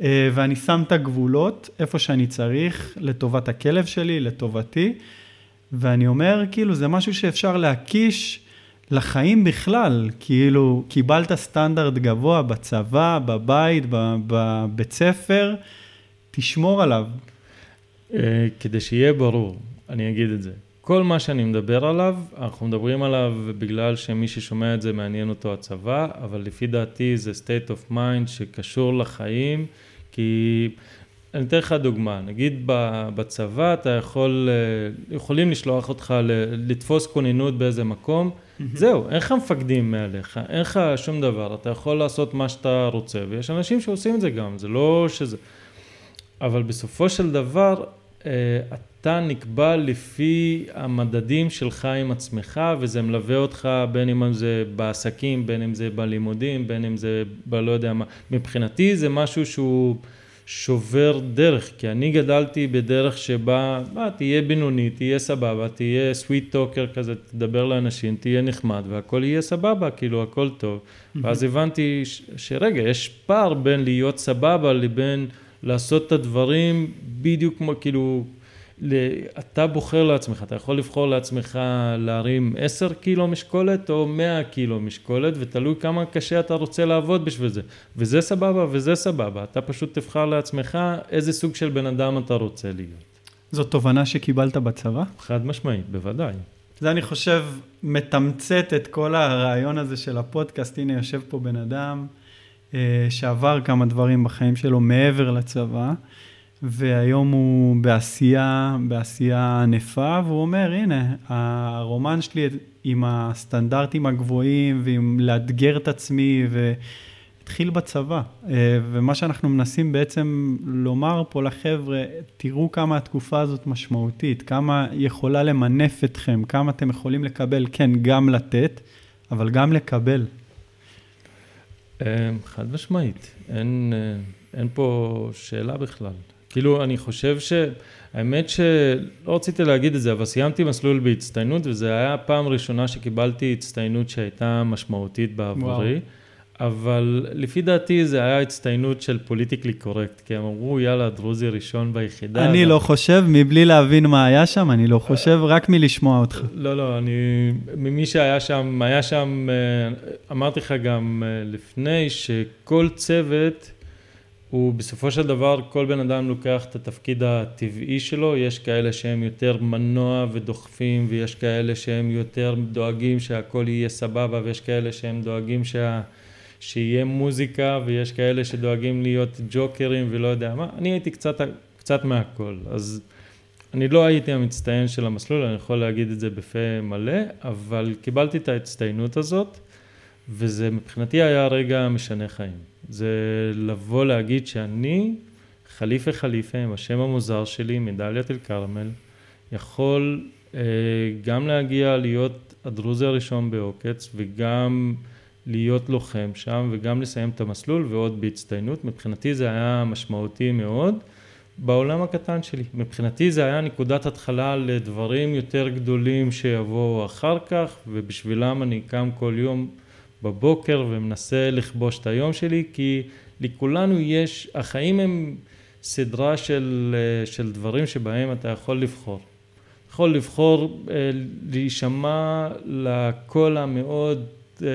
Speaker 2: אה, ואני שם את הגבולות איפה שאני צריך, לטובת הכלב שלי, לטובתי, ואני אומר, כאילו, זה משהו שאפשר להקיש לחיים בכלל, כאילו קיבלת סטנדרט גבוה בצבא, בבית, בבית ספר, תשמור עליו.
Speaker 1: אה, כדי שיהיה ברור, אני אגיד את זה. כל מה שאני מדבר עליו, אנחנו מדברים עליו בגלל שמי ששומע את זה מעניין אותו הצבא, אבל לפי דעתי זה state of mind שקשור לחיים, כי אני אתן לך דוגמה, נגיד בצבא אתה יכול, אה, יכולים לשלוח אותך לתפוס כוננות באיזה מקום, זהו, אין לך מפקדים מעליך, אין לך שום דבר, אתה יכול לעשות מה שאתה רוצה, ויש אנשים שעושים את זה גם, זה לא שזה... אבל בסופו של דבר, אה, אתה נקבע לפי המדדים שלך עם עצמך, וזה מלווה אותך בין אם זה בעסקים, בין אם זה בלימודים, בין אם זה בלא יודע מה. מבחינתי זה משהו שהוא... שובר דרך, כי אני גדלתי בדרך שבה, מה, תהיה בינוני, תהיה סבבה, תהיה סוויט טוקר כזה, תדבר לאנשים, תהיה נחמד והכל יהיה סבבה, כאילו הכל טוב. ואז הבנתי ש, שרגע, יש פער בין להיות סבבה לבין לעשות את הדברים בדיוק כמו, כאילו, אתה בוחר לעצמך, אתה יכול לבחור לעצמך להרים 10 קילו משקולת או 100 קילו משקולת ותלוי כמה קשה אתה רוצה לעבוד בשביל זה וזה סבבה וזה סבבה, אתה פשוט תבחר לעצמך איזה סוג של בן אדם אתה רוצה להיות.
Speaker 2: זו תובנה שקיבלת בצבא?
Speaker 1: חד משמעית, בוודאי.
Speaker 2: זה אני חושב מתמצת את כל הרעיון הזה של הפודקאסט, הנה יושב פה בן אדם אה, שעבר כמה דברים בחיים שלו מעבר לצבא. והיום הוא בעשייה, בעשייה ענפה, והוא אומר, הנה, הרומן שלי עם הסטנדרטים הגבוהים ועם לאתגר את עצמי, והתחיל בצבא. אה, ומה שאנחנו מנסים בעצם לומר פה לחבר'ה, תראו כמה התקופה הזאת משמעותית, כמה יכולה למנף אתכם, כמה אתם יכולים לקבל, כן, גם לתת, אבל גם לקבל.
Speaker 1: אה, חד משמעית, אין, אה, אין פה שאלה בכלל. כאילו, אני חושב ש... האמת שלא רציתי להגיד את זה, אבל סיימתי מסלול בהצטיינות, וזו הייתה הפעם הראשונה שקיבלתי הצטיינות שהייתה משמעותית בעבורי. וואו. אבל לפי דעתי זה היה הצטיינות של פוליטיקלי קורקט, כי הם אמרו, יאללה, דרוזי ראשון ביחידה.
Speaker 2: אני לא חושב, מבלי להבין מה היה שם, אני לא חושב, רק מלשמוע אותך.
Speaker 1: לא, לא, אני, ממי שהיה שם, היה שם, אה, אמרתי לך גם אה, לפני, שכל צוות הוא בסופו של דבר כל בן אדם לוקח את התפקיד הטבעי שלו, יש כאלה שהם יותר מנוע ודוחפים ויש כאלה שהם יותר דואגים שהכל יהיה סבבה ויש כאלה שהם דואגים שה... שיהיה מוזיקה ויש כאלה שדואגים להיות ג'וקרים ולא יודע מה, אני הייתי קצת, קצת מהכל, אז אני לא הייתי המצטיין של המסלול, אני יכול להגיד את זה בפה מלא, אבל קיבלתי את ההצטיינות הזאת וזה מבחינתי היה רגע משנה חיים. זה לבוא להגיד שאני, חליפה חליפה, עם השם המוזר שלי, מדליית אל כרמל, יכול אה, גם להגיע להיות הדרוזי הראשון בעוקץ וגם להיות לוחם שם וגם לסיים את המסלול ועוד בהצטיינות. מבחינתי זה היה משמעותי מאוד בעולם הקטן שלי. מבחינתי זה היה נקודת התחלה לדברים יותר גדולים שיבואו אחר כך, ובשבילם אני קם כל יום בבוקר ומנסה לכבוש את היום שלי, כי לכולנו יש, החיים הם סדרה של, של דברים שבהם אתה יכול לבחור. יכול לבחור אה, להישמע לקול המאוד אה,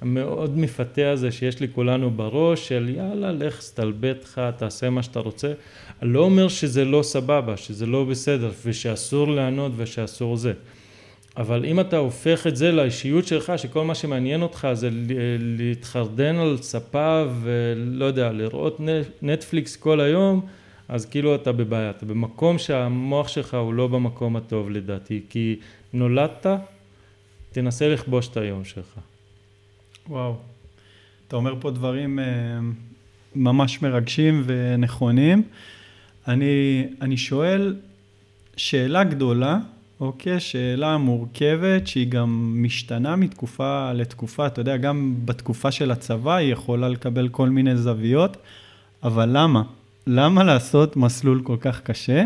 Speaker 1: המאוד מפתה הזה שיש לכולנו בראש של יאללה לך סתלבט לך תעשה מה שאתה רוצה אני לא אומר שזה לא סבבה שזה לא בסדר ושאסור לענות ושאסור זה אבל אם אתה הופך את זה לאישיות שלך שכל מה שמעניין אותך זה להתחרדן על ספה ולא יודע לראות נטפליקס כל היום אז כאילו אתה בבעיה, אתה במקום שהמוח שלך הוא לא במקום הטוב לדעתי, כי נולדת, תנסה לכבוש את היום שלך.
Speaker 2: וואו, אתה אומר פה דברים uh, ממש מרגשים ונכונים. אני, אני שואל שאלה גדולה, אוקיי? שאלה מורכבת שהיא גם משתנה מתקופה לתקופה, אתה יודע, גם בתקופה של הצבא היא יכולה לקבל כל מיני זוויות, אבל למה? למה לעשות מסלול כל כך קשה?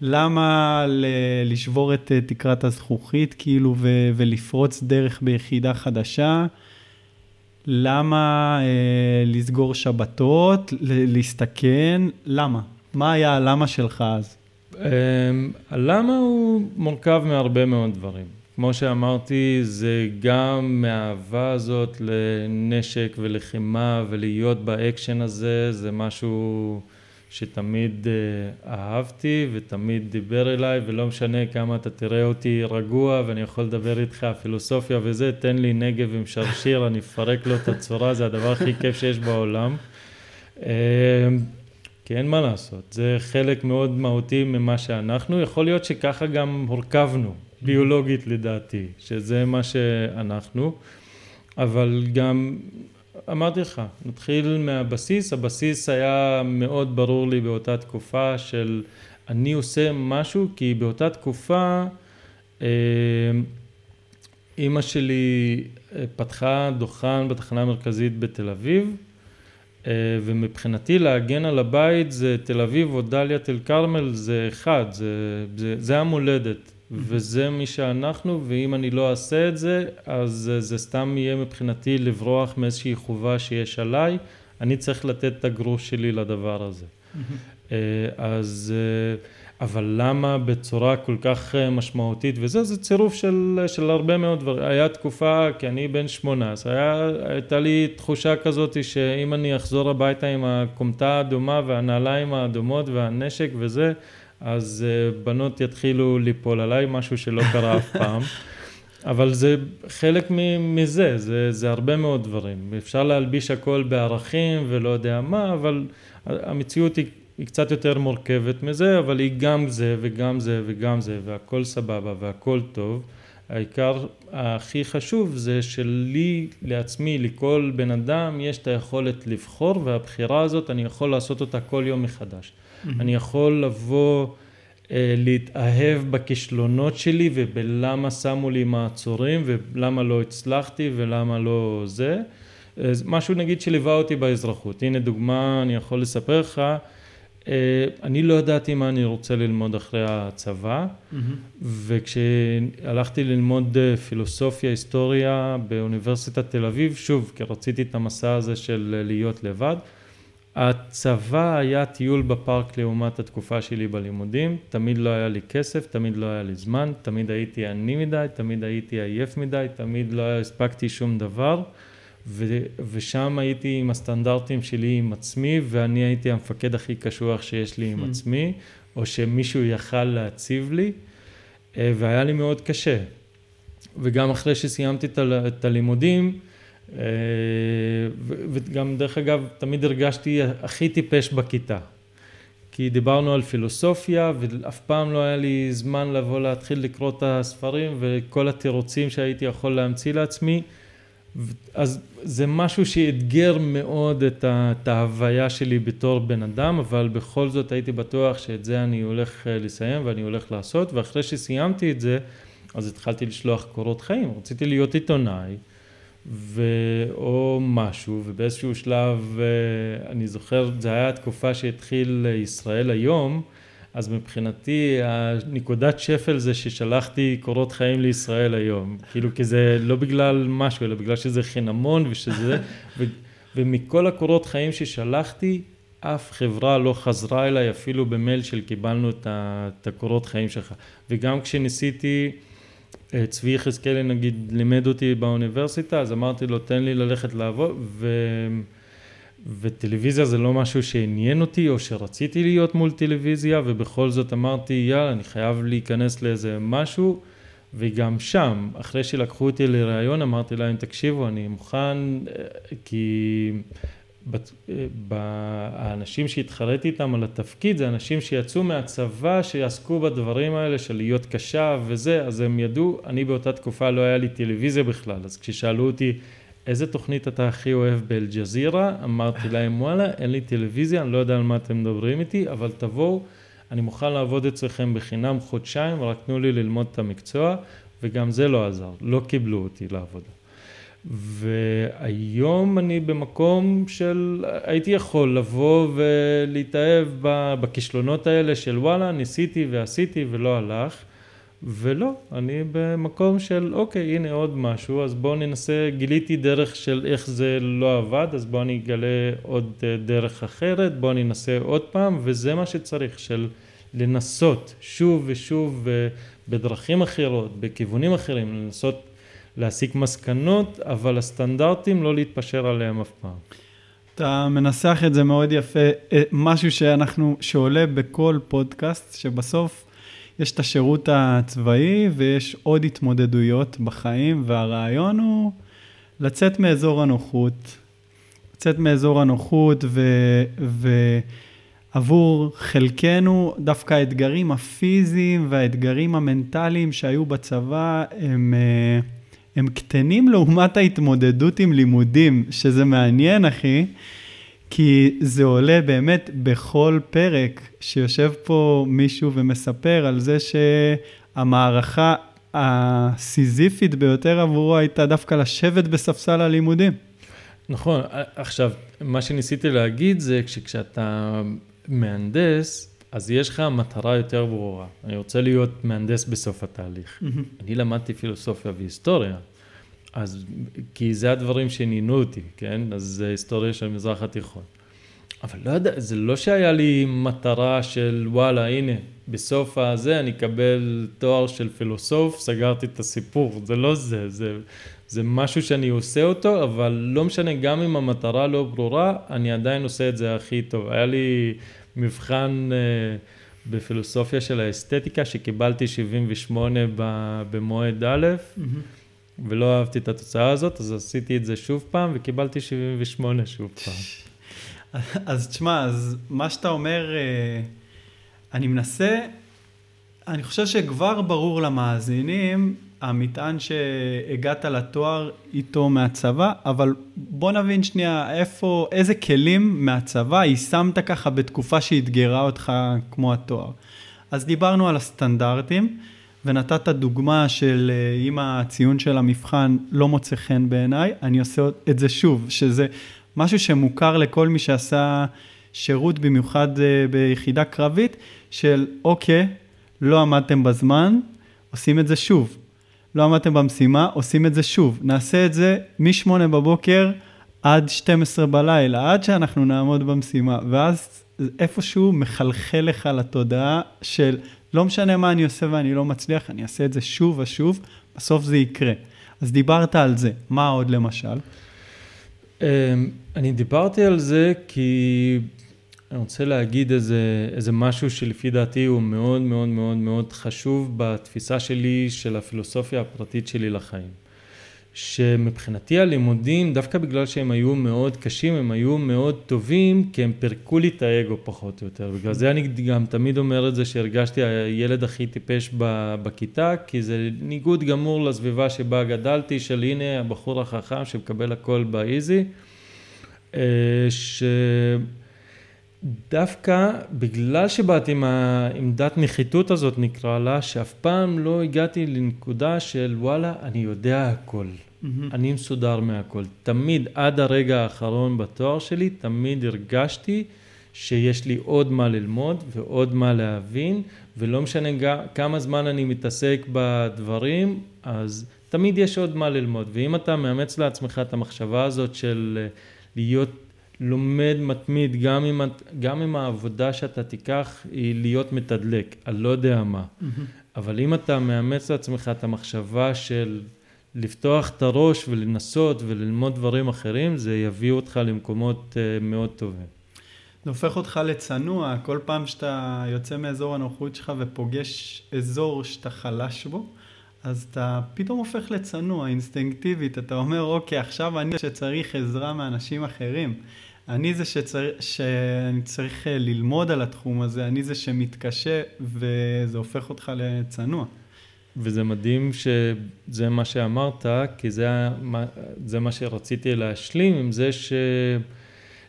Speaker 2: למה ל- לשבור את uh, תקרת הזכוכית כאילו ו- ולפרוץ דרך ביחידה חדשה? למה uh, לסגור שבתות, ל- להסתכן? למה? מה היה הלמה שלך אז?
Speaker 1: Um, הלמה הוא מורכב מהרבה מאוד דברים. כמו שאמרתי, זה גם מהאהבה הזאת לנשק ולחימה ולהיות באקשן הזה, זה משהו שתמיד אה, אהבתי ותמיד דיבר אליי ולא משנה כמה אתה תראה אותי רגוע ואני יכול לדבר איתך פילוסופיה וזה, תן לי נגב עם שרשיר, אני אפרק לו את הצורה, זה הדבר הכי כיף שיש בעולם. כי אין מה לעשות, זה חלק מאוד מהותי ממה שאנחנו, יכול להיות שככה גם הורכבנו, ביולוגית לדעתי, שזה מה שאנחנו, אבל גם אמרתי לך, נתחיל מהבסיס, הבסיס היה מאוד ברור לי באותה תקופה של אני עושה משהו כי באותה תקופה אה, אימא שלי אה, פתחה דוכן בתחנה המרכזית בתל אביב ומבחינתי להגן על הבית זה תל אביב או דליית אל כרמל זה אחד, זה, זה, זה המולדת. וזה מי שאנחנו, ואם אני לא אעשה את זה, אז זה סתם יהיה מבחינתי לברוח מאיזושהי חובה שיש עליי, אני צריך לתת את הגרוש שלי לדבר הזה. אה, אז, אה, אבל למה בצורה כל כך אה, משמעותית, וזה, זה צירוף של, של הרבה מאוד דברים. היה תקופה, כי אני בן שמונה, אז היה, הייתה לי תחושה כזאת שאם אני אחזור הביתה עם הכומתה האדומה והנעליים האדומות והנשק וזה, אז אה, בנות יתחילו ליפול עליי, משהו שלא קרה אף פעם. אבל זה חלק מזה, זה, זה הרבה מאוד דברים. אפשר להלביש הכל בערכים ולא יודע מה, אבל המציאות היא, היא קצת יותר מורכבת מזה, אבל היא גם זה וגם זה וגם זה, והכל סבבה והכל טוב. העיקר הכי חשוב זה שלי, לעצמי, לכל בן אדם, יש את היכולת לבחור, והבחירה הזאת, אני יכול לעשות אותה כל יום מחדש. Mm-hmm. אני יכול לבוא, אה, להתאהב בכישלונות שלי ובלמה שמו לי מעצורים ולמה לא הצלחתי ולמה לא זה. משהו נגיד שליווה אותי באזרחות. הנה דוגמה, אני יכול לספר לך. אה, אני לא ידעתי מה אני רוצה ללמוד אחרי הצבא, mm-hmm. וכשהלכתי ללמוד פילוסופיה, היסטוריה באוניברסיטת תל אביב, שוב, כי רציתי את המסע הזה של להיות לבד, הצבא היה טיול בפארק לעומת התקופה שלי בלימודים, תמיד לא היה לי כסף, תמיד לא היה לי זמן, תמיד הייתי עני מדי, תמיד הייתי עייף מדי, תמיד לא הספקתי שום דבר ו- ושם הייתי עם הסטנדרטים שלי עם עצמי ואני הייתי המפקד הכי קשוח שיש לי עם hmm. עצמי או שמישהו יכל להציב לי אה, והיה לי מאוד קשה וגם אחרי שסיימתי את הלימודים אה, וגם דרך אגב תמיד הרגשתי הכי טיפש בכיתה כי דיברנו על פילוסופיה ואף פעם לא היה לי זמן לבוא להתחיל לקרוא את הספרים וכל התירוצים שהייתי יכול להמציא לעצמי אז זה משהו שאתגר מאוד את ההוויה שלי בתור בן אדם אבל בכל זאת הייתי בטוח שאת זה אני הולך אה, לסיים ואני הולך לעשות ואחרי שסיימתי את זה אז התחלתי לשלוח קורות חיים. רציתי להיות עיתונאי ו... או משהו, ובאיזשהו שלב, אה, אני זוכר, זה היה התקופה שהתחיל ישראל היום, אז מבחינתי הנקודת שפל זה ששלחתי קורות חיים לישראל היום, כאילו כי זה לא בגלל משהו, אלא בגלל שזה חינמון ושזה, ו... ומכל הקורות חיים ששלחתי, אף חברה לא חזרה אליי אפילו במייל של קיבלנו את הקורות חיים שלך. וגם כשניסיתי, אה, צבי יחזקאלי נגיד לימד אותי באוניברסיטה, אז אמרתי לו תן לי ללכת לעבוד, ו... וטלוויזיה זה לא משהו שעניין אותי או שרציתי להיות מול טלוויזיה ובכל זאת אמרתי יאללה אני חייב להיכנס לאיזה משהו. וגם שם אחרי שלקחו אותי לראיון אמרתי להם תקשיבו אני מוכן אה, כי האנשים שהתחרתי איתם על התפקיד זה אנשים שיצאו מהצבא שיעסקו בדברים האלה של להיות קשה וזה אז הם ידעו אני באותה תקופה לא היה לי טלוויזיה בכלל. אז כששאלו אותי איזה תוכנית אתה הכי אוהב באל-ג'זירה? אמרתי להם וואלה אין לי טלוויזיה אני לא יודע על מה אתם מדברים איתי אבל תבואו אני מוכן לעבוד אצלכם בחינם חודשיים רק תנו לי ללמוד את המקצוע. וגם זה לא עזר לא קיבלו אותי לעבודה והיום אני במקום של הייתי יכול לבוא ולהתאהב בכישלונות האלה של וואלה ניסיתי ועשיתי ולא הלך ולא, אני במקום של אוקיי הנה עוד משהו אז בואו ננסה, גיליתי דרך של איך זה לא עבד אז בואו אני אגלה עוד דרך אחרת, בואו ננסה עוד פעם וזה מה שצריך של לנסות שוב ושוב בדרכים אחרות, בכיוונים אחרים, לנסות להסיק מסקנות, אבל הסטנדרטים לא להתפשר עליהם אף פעם.
Speaker 2: אתה מנסח את זה מאוד יפה, אה, משהו שאנחנו, שעולה בכל פודקאסט, שבסוף יש את השירות הצבאי ויש עוד התמודדויות בחיים, והרעיון הוא לצאת מאזור הנוחות, לצאת מאזור הנוחות ו... ו... עבור חלקנו, דווקא האתגרים הפיזיים והאתגרים המנטליים שהיו בצבא הם... Uh, הם קטנים לעומת ההתמודדות עם לימודים, שזה מעניין, אחי, כי זה עולה באמת בכל פרק שיושב פה מישהו ומספר על זה שהמערכה הסיזיפית ביותר עבורו הייתה דווקא לשבת בספסל הלימודים.
Speaker 1: נכון, עכשיו, מה שניסיתי להגיד זה שכשאתה מהנדס, אז יש לך מטרה יותר ברורה. אני רוצה להיות מהנדס בסוף התהליך. Mm-hmm. אני למדתי פילוסופיה והיסטוריה, אז, כי זה הדברים שעניינו אותי, כן? אז זה היסטוריה של המזרח התיכון. אבל לא יודע, זה לא שהיה לי מטרה של וואלה, הנה, בסוף הזה אני אקבל תואר של פילוסוף, סגרתי את הסיפור, זה לא זה, זה, זה משהו שאני עושה אותו, אבל לא משנה, גם אם המטרה לא ברורה, אני עדיין עושה את זה הכי טוב. היה לי מבחן אה, בפילוסופיה של האסתטיקה, שקיבלתי 78 במועד א', mm-hmm. ולא אהבתי את התוצאה הזאת, אז עשיתי את זה שוב פעם, וקיבלתי 78 שוב פעם.
Speaker 2: אז תשמע, אז מה שאתה אומר, אה, אני מנסה, אני חושב שכבר ברור למאזינים המטען שהגעת לתואר איתו מהצבא, אבל בוא נבין שנייה איפה, איזה כלים מהצבא יישמת ככה בתקופה שאתגרה אותך כמו התואר. אז דיברנו על הסטנדרטים, ונתת דוגמה של אה, אם הציון של המבחן לא מוצא חן בעיניי, אני עושה את זה שוב, שזה משהו שמוכר לכל מי שעשה שירות, במיוחד אה, ביחידה קרבית, של אוקיי, לא עמדתם בזמן, עושים את זה שוב. לא עמדתם במשימה, עושים את זה שוב. נעשה את זה מ-8 בבוקר עד 12 בלילה, עד שאנחנו נעמוד במשימה. ואז איפשהו מחלחל לך לתודעה של לא משנה מה אני עושה ואני לא מצליח, אני אעשה את זה שוב ושוב, בסוף זה יקרה. אז דיברת על זה, מה עוד למשל?
Speaker 1: אמ, אני דיברתי על זה כי אני רוצה להגיד איזה, איזה משהו שלפי דעתי הוא מאוד מאוד מאוד מאוד חשוב בתפיסה שלי של הפילוסופיה הפרטית שלי לחיים. שמבחינתי הלימודים, דווקא בגלל שהם היו מאוד קשים, הם היו מאוד טובים, כי הם פירקו לי את האגו פחות או יותר. בגלל זה אני גם תמיד אומר את זה שהרגשתי הילד הכי טיפש בכיתה, כי זה ניגוד גמור לסביבה שבה גדלתי, של הנה הבחור החכם שמקבל הכל באיזי. אה, ש... דווקא בגלל שבאתי עם העמדת נחיתות הזאת נקרא לה, שאף פעם לא הגעתי לנקודה של וואלה, אני יודע הכל. אני מסודר מהכל. תמיד, עד הרגע האחרון בתואר שלי, תמיד הרגשתי שיש לי עוד מה ללמוד ועוד מה להבין, ולא משנה כמה זמן אני מתעסק בדברים, אז תמיד יש עוד מה ללמוד. ואם אתה מאמץ לעצמך את המחשבה הזאת של אה, להיות לומד מתמיד, גם אם, גם אם העבודה שאתה תיקח היא להיות מתדלק, אני לא יודע מה. Mm-hmm. אבל אם אתה מאמץ לעצמך את המחשבה של לפתוח את הראש ולנסות וללמוד דברים אחרים, זה יביא אותך למקומות אה, מאוד טובים.
Speaker 2: זה הופך אותך לצנוע, כל פעם שאתה יוצא מאזור הנוחות שלך ופוגש אזור שאתה חלש בו, אז אתה פתאום הופך לצנוע, אינסטינקטיבית, אתה אומר, אוקיי, עכשיו אני שצריך עזרה מאנשים אחרים. אני זה שצר... שאני צריך אה, ללמוד על התחום הזה, אני זה שמתקשה, וזה הופך אותך לצנוע.
Speaker 1: וזה מדהים שזה מה שאמרת, כי זה, זה מה שרציתי להשלים עם זה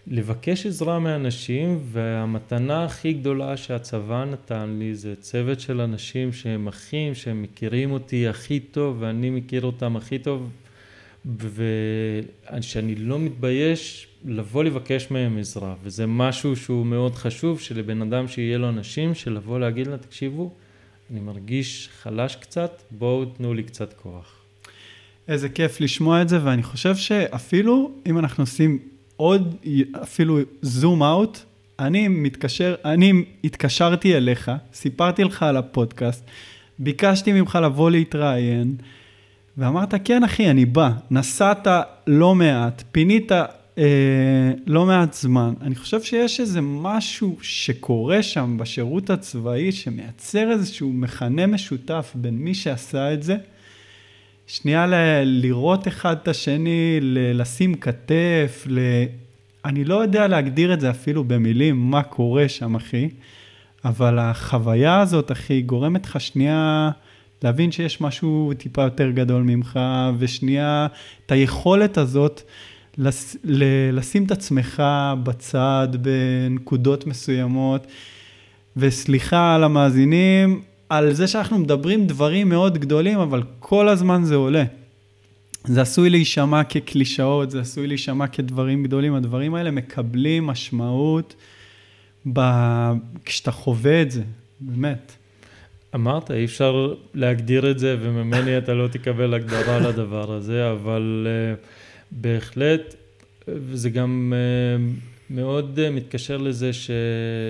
Speaker 1: שלבקש עזרה מאנשים, והמתנה הכי גדולה שהצבא נתן לי זה צוות של אנשים שהם אחים, שהם מכירים אותי הכי טוב, ואני מכיר אותם הכי טוב, ושאני לא מתבייש לבוא לבקש מהם עזרה, וזה משהו שהוא מאוד חשוב, שלבן אדם שיהיה לו אנשים, שלבוא להגיד לה, תקשיבו, אני מרגיש חלש קצת, בואו תנו לי קצת כוח.
Speaker 2: איזה כיף לשמוע את זה, ואני חושב שאפילו אם אנחנו עושים עוד, אפילו זום אאוט, אני מתקשר, אני התקשרתי אליך, סיפרתי לך על הפודקאסט, ביקשתי ממך לבוא להתראיין, ואמרת, כן אחי, אני בא. נסעת לא מעט, פינית לא מעט זמן. אני חושב שיש איזה משהו שקורה שם בשירות הצבאי, שמייצר איזשהו מכנה משותף בין מי שעשה את זה, שנייה ל- לראות אחד את השני, ל- לשים כתף, ל... אני לא יודע להגדיר את זה אפילו במילים, מה קורה שם, אחי, אבל החוויה הזאת, אחי, גורמת לך שנייה להבין שיש משהו טיפה יותר גדול ממך, ושנייה, את היכולת הזאת לס, לשים את עצמך בצד בנקודות מסוימות, וסליחה על המאזינים, על זה שאנחנו מדברים דברים מאוד גדולים, אבל כל הזמן זה עולה. זה עשוי להישמע כקלישאות, זה עשוי להישמע כדברים גדולים, הדברים האלה מקבלים משמעות ב... כשאתה חווה את זה, באמת.
Speaker 1: אמרת, אי אפשר להגדיר את זה, וממני אתה לא תקבל הגדרה לדבר הזה, אבל... Uh... בהחלט, וזה גם אה, מאוד אה, מתקשר לזה ש,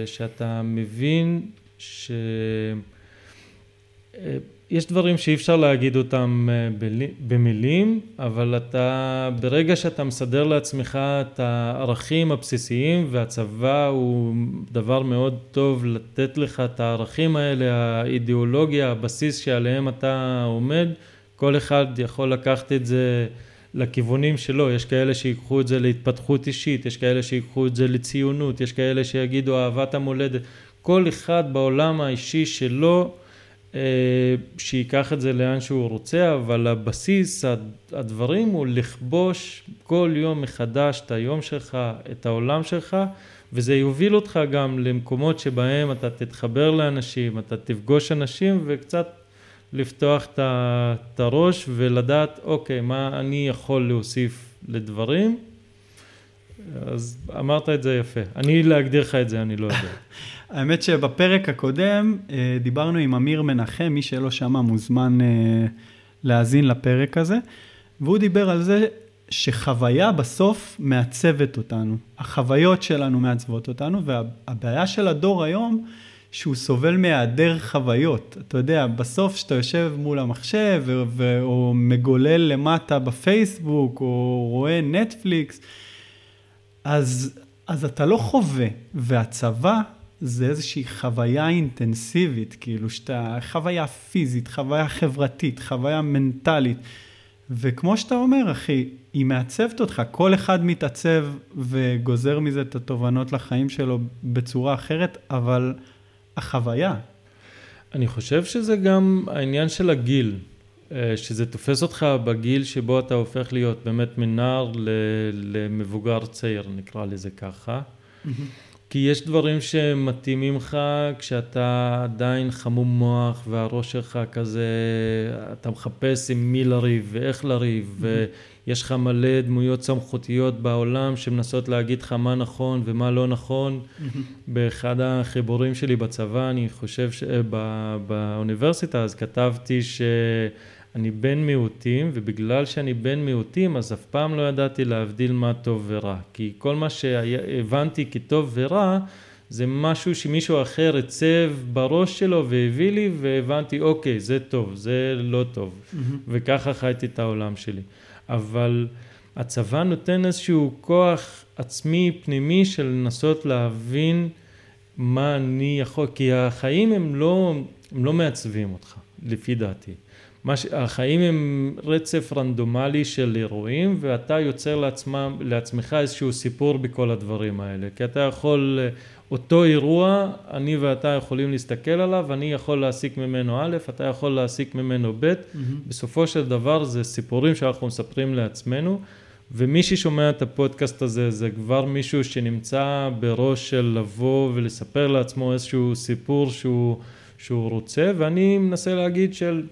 Speaker 1: שאתה מבין שיש אה, דברים שאי אפשר להגיד אותם במילים, אבל אתה, ברגע שאתה מסדר לעצמך את הערכים הבסיסיים, והצבא הוא דבר מאוד טוב לתת לך את הערכים האלה, האידיאולוגיה, הבסיס שעליהם אתה עומד, כל אחד יכול לקחת את זה לכיוונים שלו, יש כאלה שיקחו את זה להתפתחות אישית, יש כאלה שיקחו את זה לציונות, יש כאלה שיגידו אהבת המולדת, כל אחד בעולם האישי שלו אה, שייקח את זה לאן שהוא רוצה, אבל הבסיס, הדברים הוא לכבוש כל יום מחדש את היום שלך, את העולם שלך, וזה יוביל אותך גם למקומות שבהם אתה תתחבר לאנשים, אתה תפגוש אנשים וקצת לפתוח את הראש ולדעת, אוקיי, מה אני יכול להוסיף לדברים. אז אמרת את זה יפה. אני להגדיר לך את זה, אני לא יודע.
Speaker 2: האמת שבפרק הקודם אה, דיברנו עם אמיר מנחם, מי שלא שמע מוזמן אה, להאזין לפרק הזה, והוא דיבר על זה שחוויה בסוף מעצבת אותנו. החוויות שלנו מעצבות אותנו, והבעיה של הדור היום, שהוא סובל מהיעדר חוויות. אתה יודע, בסוף כשאתה יושב מול המחשב, או מגולל למטה בפייסבוק, או רואה נטפליקס, אז, אז אתה לא חווה. והצבא זה איזושהי חוויה אינטנסיבית, כאילו שאתה, חוויה פיזית, חוויה חברתית, חוויה מנטלית. וכמו שאתה אומר, אחי, היא מעצבת אותך, כל אחד מתעצב וגוזר מזה את התובנות לחיים שלו בצורה אחרת, אבל החוויה.
Speaker 1: אני חושב שזה גם העניין של הגיל, אה, שזה תופס אותך בגיל שבו אתה הופך להיות באמת מנער למבוגר צעיר, נקרא לזה ככה. כי יש דברים שמתאימים לך כשאתה עדיין חמום מוח והראש שלך כזה, אתה מחפש עם מי לריב ואיך לריב ויש לך מלא דמויות סמכותיות בעולם שמנסות להגיד לך מה נכון ומה לא נכון. באחד החיבורים שלי בצבא, אני חושב, באוניברסיטה, אז כתבתי ש... אני בן מיעוטים, ובגלל שאני בן מיעוטים, אז אף פעם לא ידעתי להבדיל מה טוב ורע. כי כל מה שהבנתי כטוב ורע, זה משהו שמישהו אחר הצב בראש שלו והביא לי, והבנתי, אוקיי, זה טוב, זה לא טוב. Mm-hmm. וככה חייתי את העולם שלי. אבל הצבא נותן איזשהו כוח עצמי פנימי של לנסות להבין מה אני יכול, כי החיים הם לא, הם לא מעצבים אותך, לפי דעתי. ש... החיים הם רצף רנדומלי של אירועים ואתה יוצר לעצמם, לעצמך איזשהו סיפור בכל הדברים האלה כי אתה יכול, אותו אירוע אני ואתה יכולים להסתכל עליו, אני יכול להסיק ממנו א', אתה יכול להסיק ממנו ב', mm-hmm. בסופו של דבר זה סיפורים שאנחנו מספרים לעצמנו ומי ששומע את הפודקאסט הזה זה כבר מישהו שנמצא בראש של לבוא ולספר לעצמו איזשהו סיפור שהוא, שהוא רוצה ואני מנסה להגיד של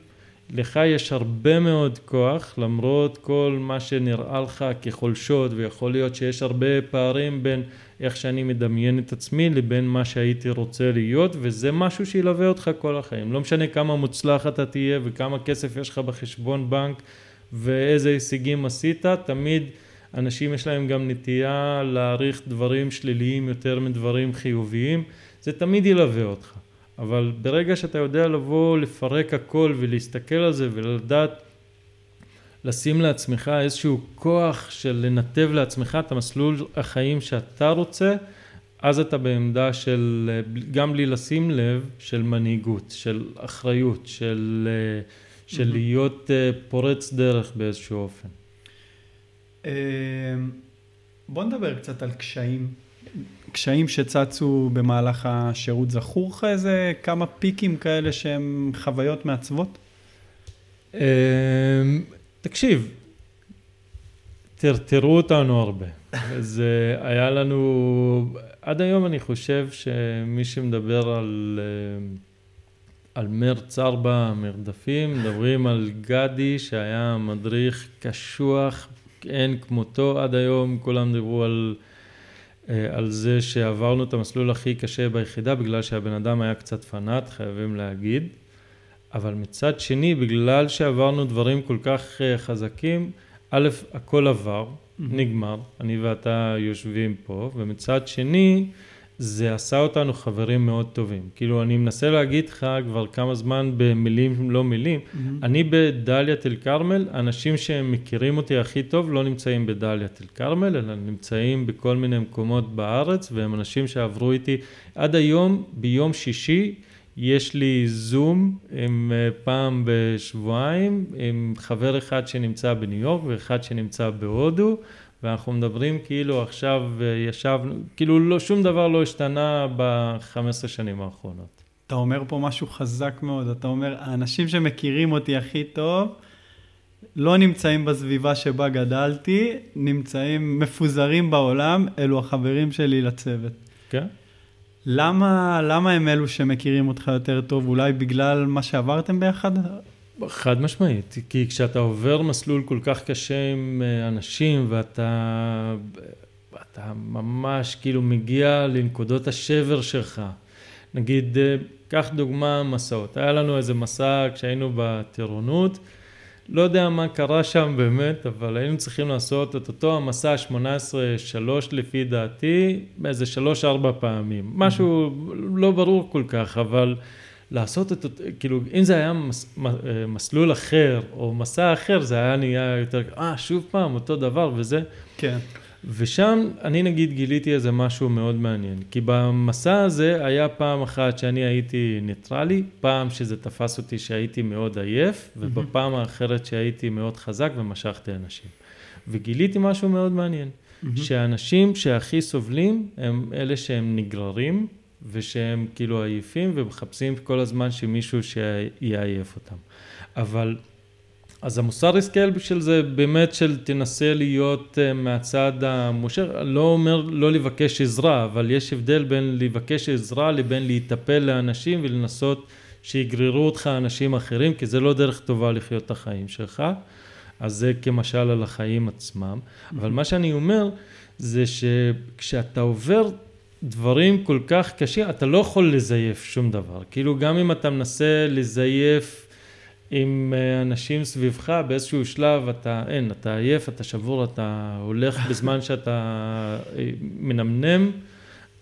Speaker 1: לך יש הרבה מאוד כוח למרות כל מה שנראה לך כחולשות ויכול להיות שיש הרבה פערים בין איך שאני מדמיין את עצמי לבין מה שהייתי רוצה להיות וזה משהו שילווה אותך כל החיים. לא משנה כמה מוצלח אתה תהיה וכמה כסף יש לך בחשבון בנק ואיזה הישגים עשית תמיד אנשים יש להם גם נטייה להעריך דברים שליליים יותר מדברים חיוביים. זה תמיד ילווה אותך אבל ברגע שאתה יודע לבוא לפרק הכל ולהסתכל על זה ולדעת לשים לעצמך איזשהו כוח של לנתב לעצמך את המסלול החיים שאתה רוצה אז אתה בעמדה של גם בלי לשים לב של מנהיגות, של אחריות, של, של להיות אה, פורץ דרך באיזשהו אופן.
Speaker 2: אה, בוא נדבר קצת על קשיים קשיים שצצו במהלך השירות, זכור לך איזה כמה פיקים כאלה שהם חוויות מעצבות?
Speaker 1: אמ, תקשיב, טרטרו אותנו הרבה. זה היה לנו, עד היום אני חושב שמי שמדבר על, אה, על מרץ ארבע מרדפים, מדברים על גדי שהיה מדריך קשוח, אין כמותו עד היום, כולם דיברו על על זה שעברנו את המסלול הכי קשה ביחידה בגלל שהבן אדם היה קצת פנאט, חייבים להגיד. אבל מצד שני, בגלל שעברנו דברים כל כך אה, חזקים, א', הכל עבר, mm-hmm. נגמר, אני ואתה יושבים פה, ומצד שני, זה עשה אותנו חברים מאוד טובים. כאילו, אני מנסה להגיד לך כבר כמה זמן במילים לא מילים, mm-hmm. אני בדאלית אל כרמל, אנשים שהם מכירים אותי הכי טוב לא נמצאים בדאלית אל כרמל, אלא נמצאים בכל מיני מקומות בארץ, והם אנשים שעברו איתי עד היום, ביום שישי, יש לי זום עם אה, פעם בשבועיים עם חבר אחד שנמצא בניו יורק ואחד שנמצא בהודו ואנחנו מדברים כאילו עכשיו אה, ישבנו, כאילו לא, שום דבר לא השתנה ב-15 שנים האחרונות.
Speaker 2: אתה אומר פה משהו חזק מאוד, אתה אומר, האנשים שמכירים אותי הכי טוב, לא נמצאים בסביבה שבה גדלתי, נמצאים מפוזרים בעולם, אלו החברים שלי לצוות.
Speaker 1: כן.
Speaker 2: למה, למה הם אלו שמכירים אותך יותר טוב? אולי בגלל מה שעברתם ביחד?
Speaker 1: חד משמעית, כי כשאתה עובר מסלול כל כך קשה עם אה, אנשים ואתה אתה ממש כאילו מגיע לנקודות השבר שלך. נגיד, אה, קח דוגמה מסעות. היה לנו איזה מסע כשהיינו בטירונות, לא יודע מה קרה שם באמת, אבל היינו צריכים לעשות את אותו המסע 18-3 לפי דעתי, באיזה 3-4 פעמים. משהו לא ברור כל כך, אבל... לעשות את, כאילו, אם זה היה מס, אה, מסלול אחר או מסע אחר, זה היה נהיה יותר, אה, שוב פעם, אותו דבר וזה.
Speaker 2: כן.
Speaker 1: ושם אני נגיד גיליתי איזה משהו מאוד מעניין, כי במסע הזה היה פעם אחת שאני הייתי ניטרלי, פעם שזה תפס אותי שהייתי מאוד עייף, ובפעם האחרת שהייתי מאוד חזק ומשכתי אנשים. וגיליתי משהו מאוד מעניין, שהאנשים שהכי סובלים הם אלה שהם נגררים, ושהם כאילו עייפים ומחפשים כל הזמן שמישהו שיעייף אותם. אבל אז המוסר הסקל של זה באמת של תנסה להיות uh, מהצד המושך, לא אומר לא לבקש עזרה, אבל יש הבדל בין לבקש עזרה לבין להיטפל לאנשים ולנסות שיגררו אותך אנשים אחרים, כי זה לא דרך טובה לחיות את החיים שלך. אז זה כמשל על החיים עצמם. אבל מה שאני אומר זה שכשאתה עובר דברים כל כך קשים, אתה לא יכול לזייף שום דבר. כאילו גם אם אתה מנסה לזייף עם אה, אנשים סביבך באיזשהו שלב אתה אין, אתה עייף, אתה שבור, אתה הולך בזמן שאתה אה, מנמנם,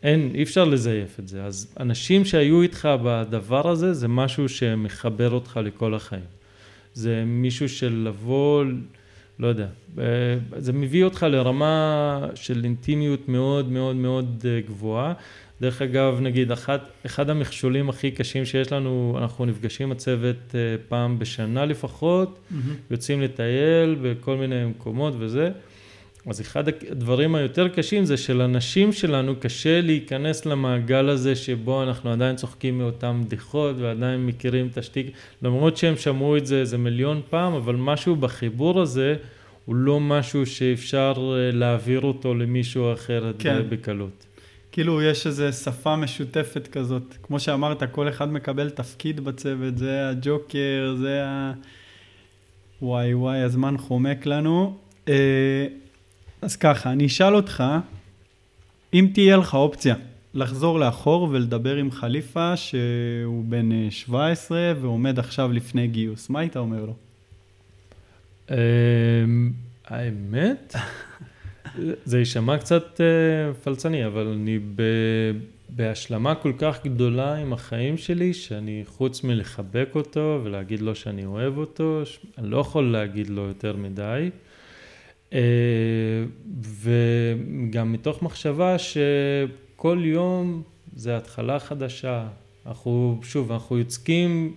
Speaker 1: אין, אי אפשר לזייף את זה. אז אנשים שהיו איתך בדבר הזה, זה משהו שמחבר אותך לכל החיים. זה מישהו של לבוא, לא יודע, אה, זה מביא אותך לרמה של אינטימיות מאוד מאוד מאוד גבוהה. דרך אגב, נגיד, אחד, אחד המכשולים הכי קשים שיש לנו, אנחנו נפגשים הצוות uh, פעם בשנה לפחות, mm-hmm. יוצאים לטייל בכל מיני מקומות וזה. אז אחד הדברים היותר קשים זה שלנשים שלנו קשה להיכנס למעגל הזה שבו אנחנו עדיין צוחקים מאותן בדיחות ועדיין מכירים את השתיק, למרות שהם שמעו את זה איזה מיליון פעם, אבל משהו בחיבור הזה הוא לא משהו שאפשר אה, להעביר אותו למישהו אחר כן. בקלות.
Speaker 2: כאילו יש איזו שפה משותפת כזאת. כמו שאמרת, כל אחד מקבל תפקיד בצוות, זה הג'וקר, זה ה... וואי וואי, הזמן חומק לנו. אה, אז ככה, אני אשאל אותך, אם תהיה לך אופציה לחזור לאחור ולדבר עם חליפה שהוא בן 17 אה, ועומד עכשיו לפני גיוס, מה היית אומר לו?
Speaker 1: אמ, האמת? זה יישמע קצת uh, פלצני, אבל אני ב, בהשלמה כל כך גדולה עם החיים שלי, שאני חוץ מלחבק אותו ולהגיד לו שאני אוהב אותו, אני לא יכול להגיד לו יותר מדי. Uh, וגם מתוך מחשבה שכל יום זה התחלה חדשה. אנחנו, שוב, אנחנו יוצקים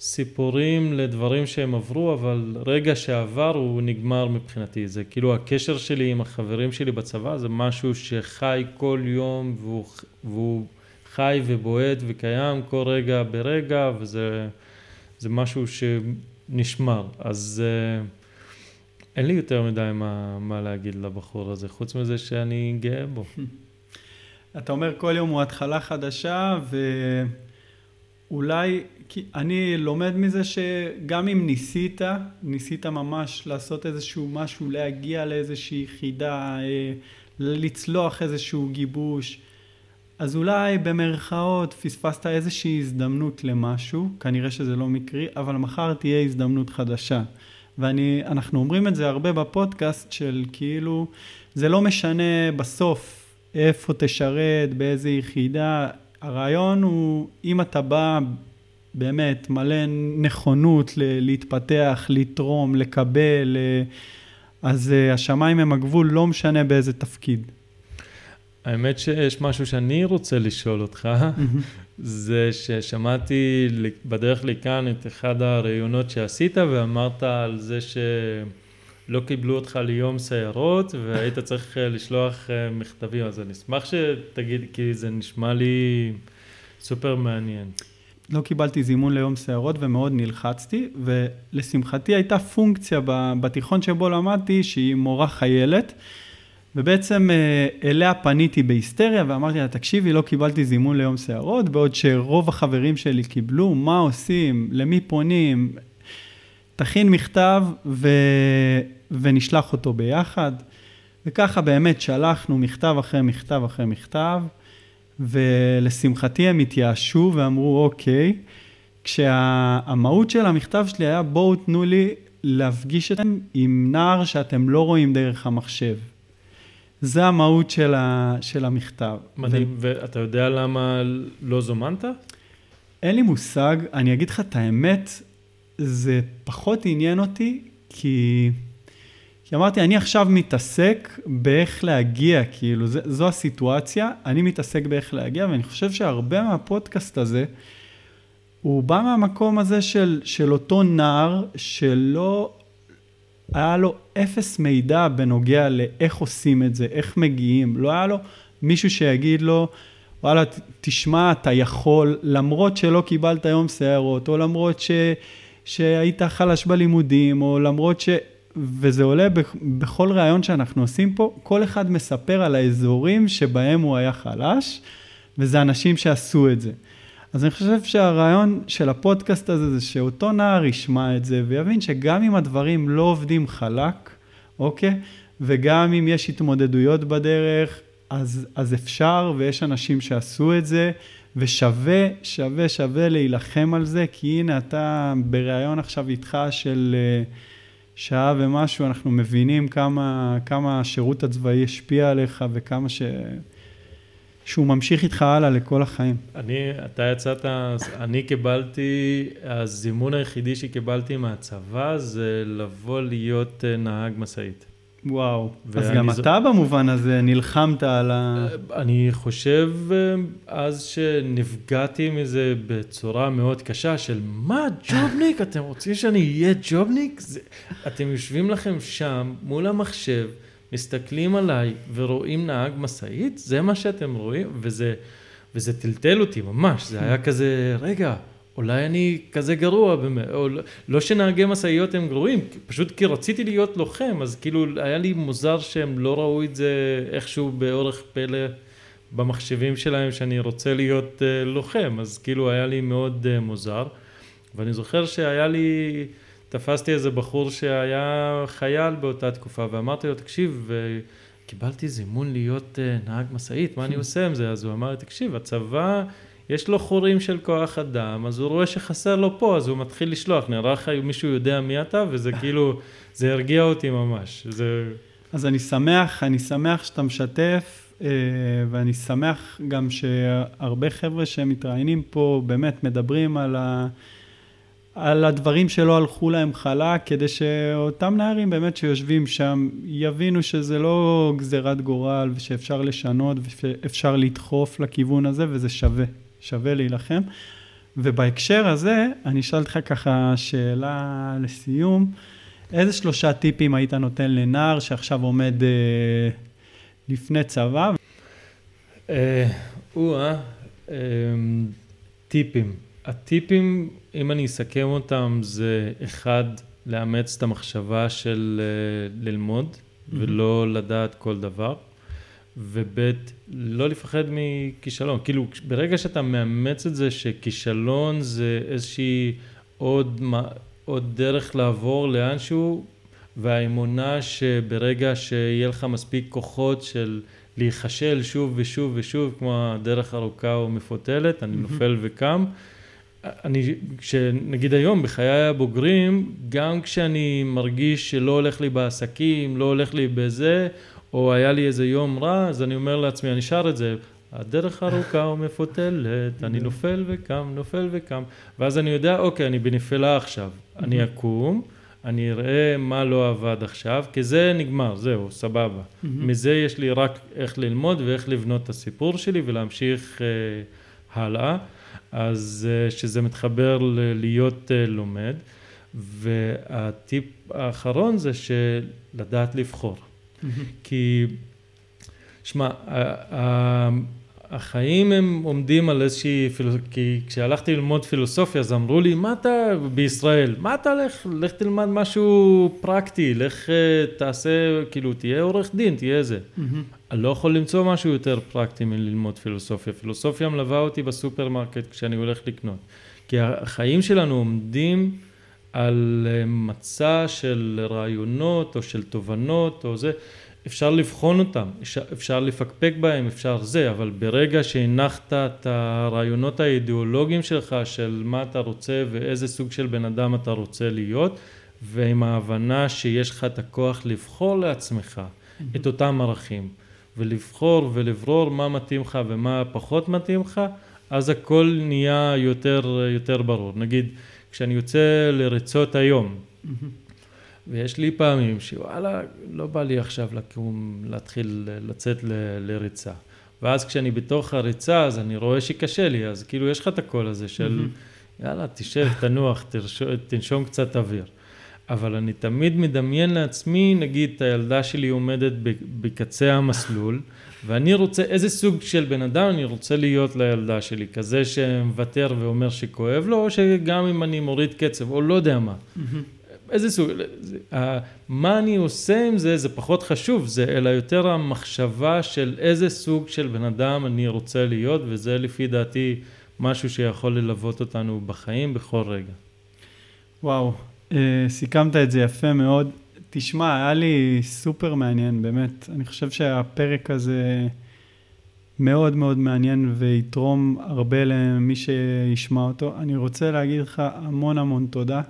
Speaker 1: סיפורים לדברים שהם עברו, אבל רגע שעבר הוא נגמר מבחינתי. זה כאילו הקשר שלי עם החברים שלי בצבא זה משהו שחי כל יום והוא, והוא חי ובועט וקיים כל רגע ברגע וזה זה משהו שנשמר. אז uh, אין לי יותר מדי מה, מה להגיד לבחור הזה, חוץ מזה שאני גאה בו.
Speaker 2: אתה אומר כל יום הוא התחלה חדשה ואולי כי אני לומד מזה שגם אם ניסית, ניסית ממש לעשות איזשהו משהו, להגיע לאיזושהי יחידה, אה, לצלוח איזשהו גיבוש, אז אולי במרכאות פספסת איזושהי הזדמנות למשהו, כנראה שזה לא מקרי, אבל מחר תהיה הזדמנות חדשה. ואנחנו אומרים את זה הרבה בפודקאסט של כאילו, זה לא משנה בסוף איפה תשרת, באיזה יחידה, הרעיון הוא, אם אתה בא באמת מלא נכונות להתפתח, לתרום, לקבל, אה, אז אה, השמיים הם הגבול, לא משנה באיזה תפקיד.
Speaker 1: האמת שיש משהו שאני רוצה לשאול אותך, זה ששמעתי בדרך לכאן את אחד הראיונות שעשית ואמרת על זה שלא קיבלו אותך ליום סיירות והיית צריך אה, לשלוח מכתבים, אז אני אשמח שתגיד, כי זה נשמע לי סופר מעניין.
Speaker 2: לא קיבלתי זימון ליום סערות ומאוד נלחצתי, ולשמחתי הייתה פונקציה בתיכון שבו למדתי שהיא מורה חיילת, ובעצם אה, אליה פניתי בהיסטריה ואמרתי לה, תקשיבי, לא קיבלתי זימון ליום סערות, בעוד שרוב החברים שלי קיבלו, מה עושים, למי פונים, תכין מכתב ו... ונשלח אותו ביחד. וככה באמת שלחנו מכתב אחרי מכתב אחרי מכתב. ולשמחתי הם התייאשו ואמרו, אוקיי, כשהמהות של המכתב שלי היה, בואו תנו לי להפגיש אתם עם נער שאתם לא רואים דרך המחשב. זה המהות של, ה, של המכתב.
Speaker 1: מדהים, ו... ואתה יודע למה לא זומנת?
Speaker 2: אין לי מושג, אני אגיד לך את האמת, זה פחות עניין אותי, כי... כי אמרתי, אני עכשיו מתעסק באיך להגיע, כאילו, זה, זו הסיטואציה, אני מתעסק באיך להגיע, ואני חושב שהרבה מהפודקאסט הזה, הוא בא מהמקום הזה של, של אותו נער שלא, היה לו אפס מידע בנוגע לאיך עושים את זה, איך מגיעים, לא היה לו מישהו שיגיד לו, וואלה, תשמע, אתה יכול, למרות שלא קיבלת יום שערות, או למרות ש... שהיית חלש בלימודים, או למרות ש... וזה עולה בכל ראיון שאנחנו עושים פה, כל אחד מספר על האזורים שבהם הוא היה חלש, וזה אנשים שעשו את זה. אז אני חושב שהרעיון של הפודקאסט הזה זה שאותו נער ישמע את זה ויבין שגם אם הדברים לא עובדים חלק, אוקיי? וגם אם יש התמודדויות בדרך, אז, אז אפשר ויש אנשים שעשו את זה, ושווה, שווה, שווה להילחם על זה, כי הנה אתה בריאיון עכשיו איתך של אה, שעה ומשהו, אנחנו מבינים כמה, כמה השירות הצבאי השפיע עליך וכמה ש... שהוא ממשיך איתך הלאה לכל החיים.
Speaker 1: אני, אתה יצאת, אני קיבלתי, הזימון היחידי שקיבלתי מהצבא זה לבוא להיות אה, נהג משאית.
Speaker 2: וואו, אז גם זו... אתה במובן הזה נלחמת על ה...
Speaker 1: אני חושב אה, אז שנפגעתי מזה בצורה מאוד קשה של מה ג'ובניק, אתם רוצים שאני אהיה ג'ובניק? זה... אתם יושבים לכם שם מול המחשב. מסתכלים עליי ורואים נהג משאית, זה מה שאתם רואים, וזה, וזה טלטל אותי ממש, זה היה כזה, רגע, אולי אני כזה גרוע, או לא, לא שנהגי משאיות הם גרועים, פשוט כי רציתי להיות לוחם, אז כאילו היה לי מוזר שהם לא ראו את זה איכשהו באורך פלא במחשבים שלהם שאני רוצה להיות uh, לוחם, אז כאילו היה לי מאוד uh, מוזר, ואני זוכר שהיה לי... תפסתי איזה בחור שהיה חייל באותה תקופה ואמרתי לו, תקשיב, קיבלתי זימון להיות אה, נהג משאית, מה אני עושה עם זה? אז הוא אמר לי, תקשיב, הצבא, יש לו חורים של כוח אדם, אז הוא רואה שחסר לו פה, אז הוא מתחיל לשלוח, נראה לך מישהו יודע מי אתה, וזה כאילו, זה הרגיע אותי ממש. זה...
Speaker 2: אז אני שמח, אני שמח שאתה משתף, אה, ואני שמח גם שהרבה חבר'ה שמתראיינים פה באמת מדברים על ה... על הדברים שלא הלכו להם חלק, כדי שאותם נערים באמת שיושבים שם יבינו שזה לא גזירת גורל ושאפשר לשנות ושאפשר לדחוף לכיוון הזה וזה שווה, שווה להילחם. ובהקשר הזה, אני אשאל אותך ככה שאלה לסיום, איזה שלושה טיפים היית נותן לנער שעכשיו עומד אה, לפני צבא?
Speaker 1: אה, אה, טיפים. הטיפים, אם אני אסכם אותם, זה אחד, לאמץ את המחשבה של uh, ללמוד mm-hmm. ולא לדעת כל דבר, וב', לא לפחד מכישלון. כאילו, ברגע שאתה מאמץ את זה שכישלון זה איזושהי עוד, עוד דרך לעבור לאנשהו, והאמונה שברגע שיהיה לך מספיק כוחות של להיכשל שוב ושוב ושוב, כמו הדרך ארוכה או מפותלת, אני נופל וקם. אני, כשנגיד היום בחיי הבוגרים, גם כשאני מרגיש שלא הולך לי בעסקים, לא הולך לי בזה, או היה לי איזה יום רע, אז אני אומר לעצמי, אני שר את זה, הדרך ארוכה ומפותלת, אני נופל וקם, נופל וקם, ואז אני יודע, אוקיי, אני בנפילה עכשיו, אני אקום, אני אראה מה לא עבד עכשיו, כי זה נגמר, זהו, סבבה. מזה יש לי רק איך ללמוד ואיך לבנות את הסיפור שלי ולהמשיך אה, הלאה. אז אה, שזה מתחבר ללהיות אה, לומד. והטיפ האחרון זה שלדעת לבחור. כי, שמע, החיים הם עומדים על איזושהי, כי כשהלכתי ללמוד פילוסופיה אז אמרו לי, מה אתה בישראל? מה אתה הולך? לך תלמד משהו פרקטי, לך אה, תעשה, כאילו, תהיה עורך דין, תהיה זה. אני לא יכול למצוא משהו יותר פרקטי מללמוד פילוסופיה. פילוסופיה מלווה אותי בסופרמרקט כשאני הולך לקנות. כי החיים שלנו עומדים על אה, מצע של רעיונות או של תובנות או זה. אפשר לבחון אותם, אפשר לפקפק בהם, אפשר זה, אבל ברגע שהנחת את הרעיונות האידיאולוגיים שלך של מה אתה רוצה ואיזה סוג של בן אדם אתה רוצה להיות, ועם ההבנה שיש לך את הכוח לבחור לעצמך את אותם ערכים, ולבחור ולברור מה מתאים לך ומה פחות מתאים לך, אז הכל נהיה יותר, יותר ברור. נגיד, כשאני יוצא לריצות היום, ויש לי פעמים שוואלה, לא בא לי עכשיו לקום, להתחיל לצאת ל, לריצה. ואז כשאני בתוך הריצה, אז אני רואה שקשה לי, אז כאילו יש לך את הקול הזה של, יאללה, תשב, תנוח, תרשו, תנשום קצת אוויר. אבל אני תמיד מדמיין לעצמי, נגיד, את הילדה שלי עומדת בקצה המסלול, ואני רוצה, איזה סוג של בן אדם אני רוצה להיות לילדה שלי? כזה שמוותר ואומר שכואב לו, או שגם אם אני מוריד קצב, או לא יודע מה. איזה סוג, מה אני עושה עם זה, זה פחות חשוב, זה אלא יותר המחשבה של איזה סוג של בן אדם אני רוצה להיות, וזה לפי דעתי משהו שיכול ללוות אותנו בחיים בכל רגע.
Speaker 2: וואו, אה, סיכמת את זה יפה מאוד. תשמע, היה לי סופר מעניין, באמת. אני חושב שהפרק הזה מאוד מאוד מעניין ויתרום הרבה למי שישמע אותו. אני רוצה להגיד לך המון המון תודה.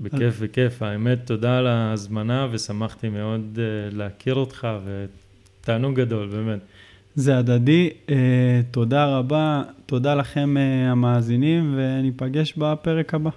Speaker 1: בכיף, בכיף. האמת, תודה על ההזמנה ושמחתי מאוד uh, להכיר אותך ותענוג גדול, באמת.
Speaker 2: זה הדדי. Uh, תודה רבה. תודה לכם uh, המאזינים וניפגש בפרק הבא.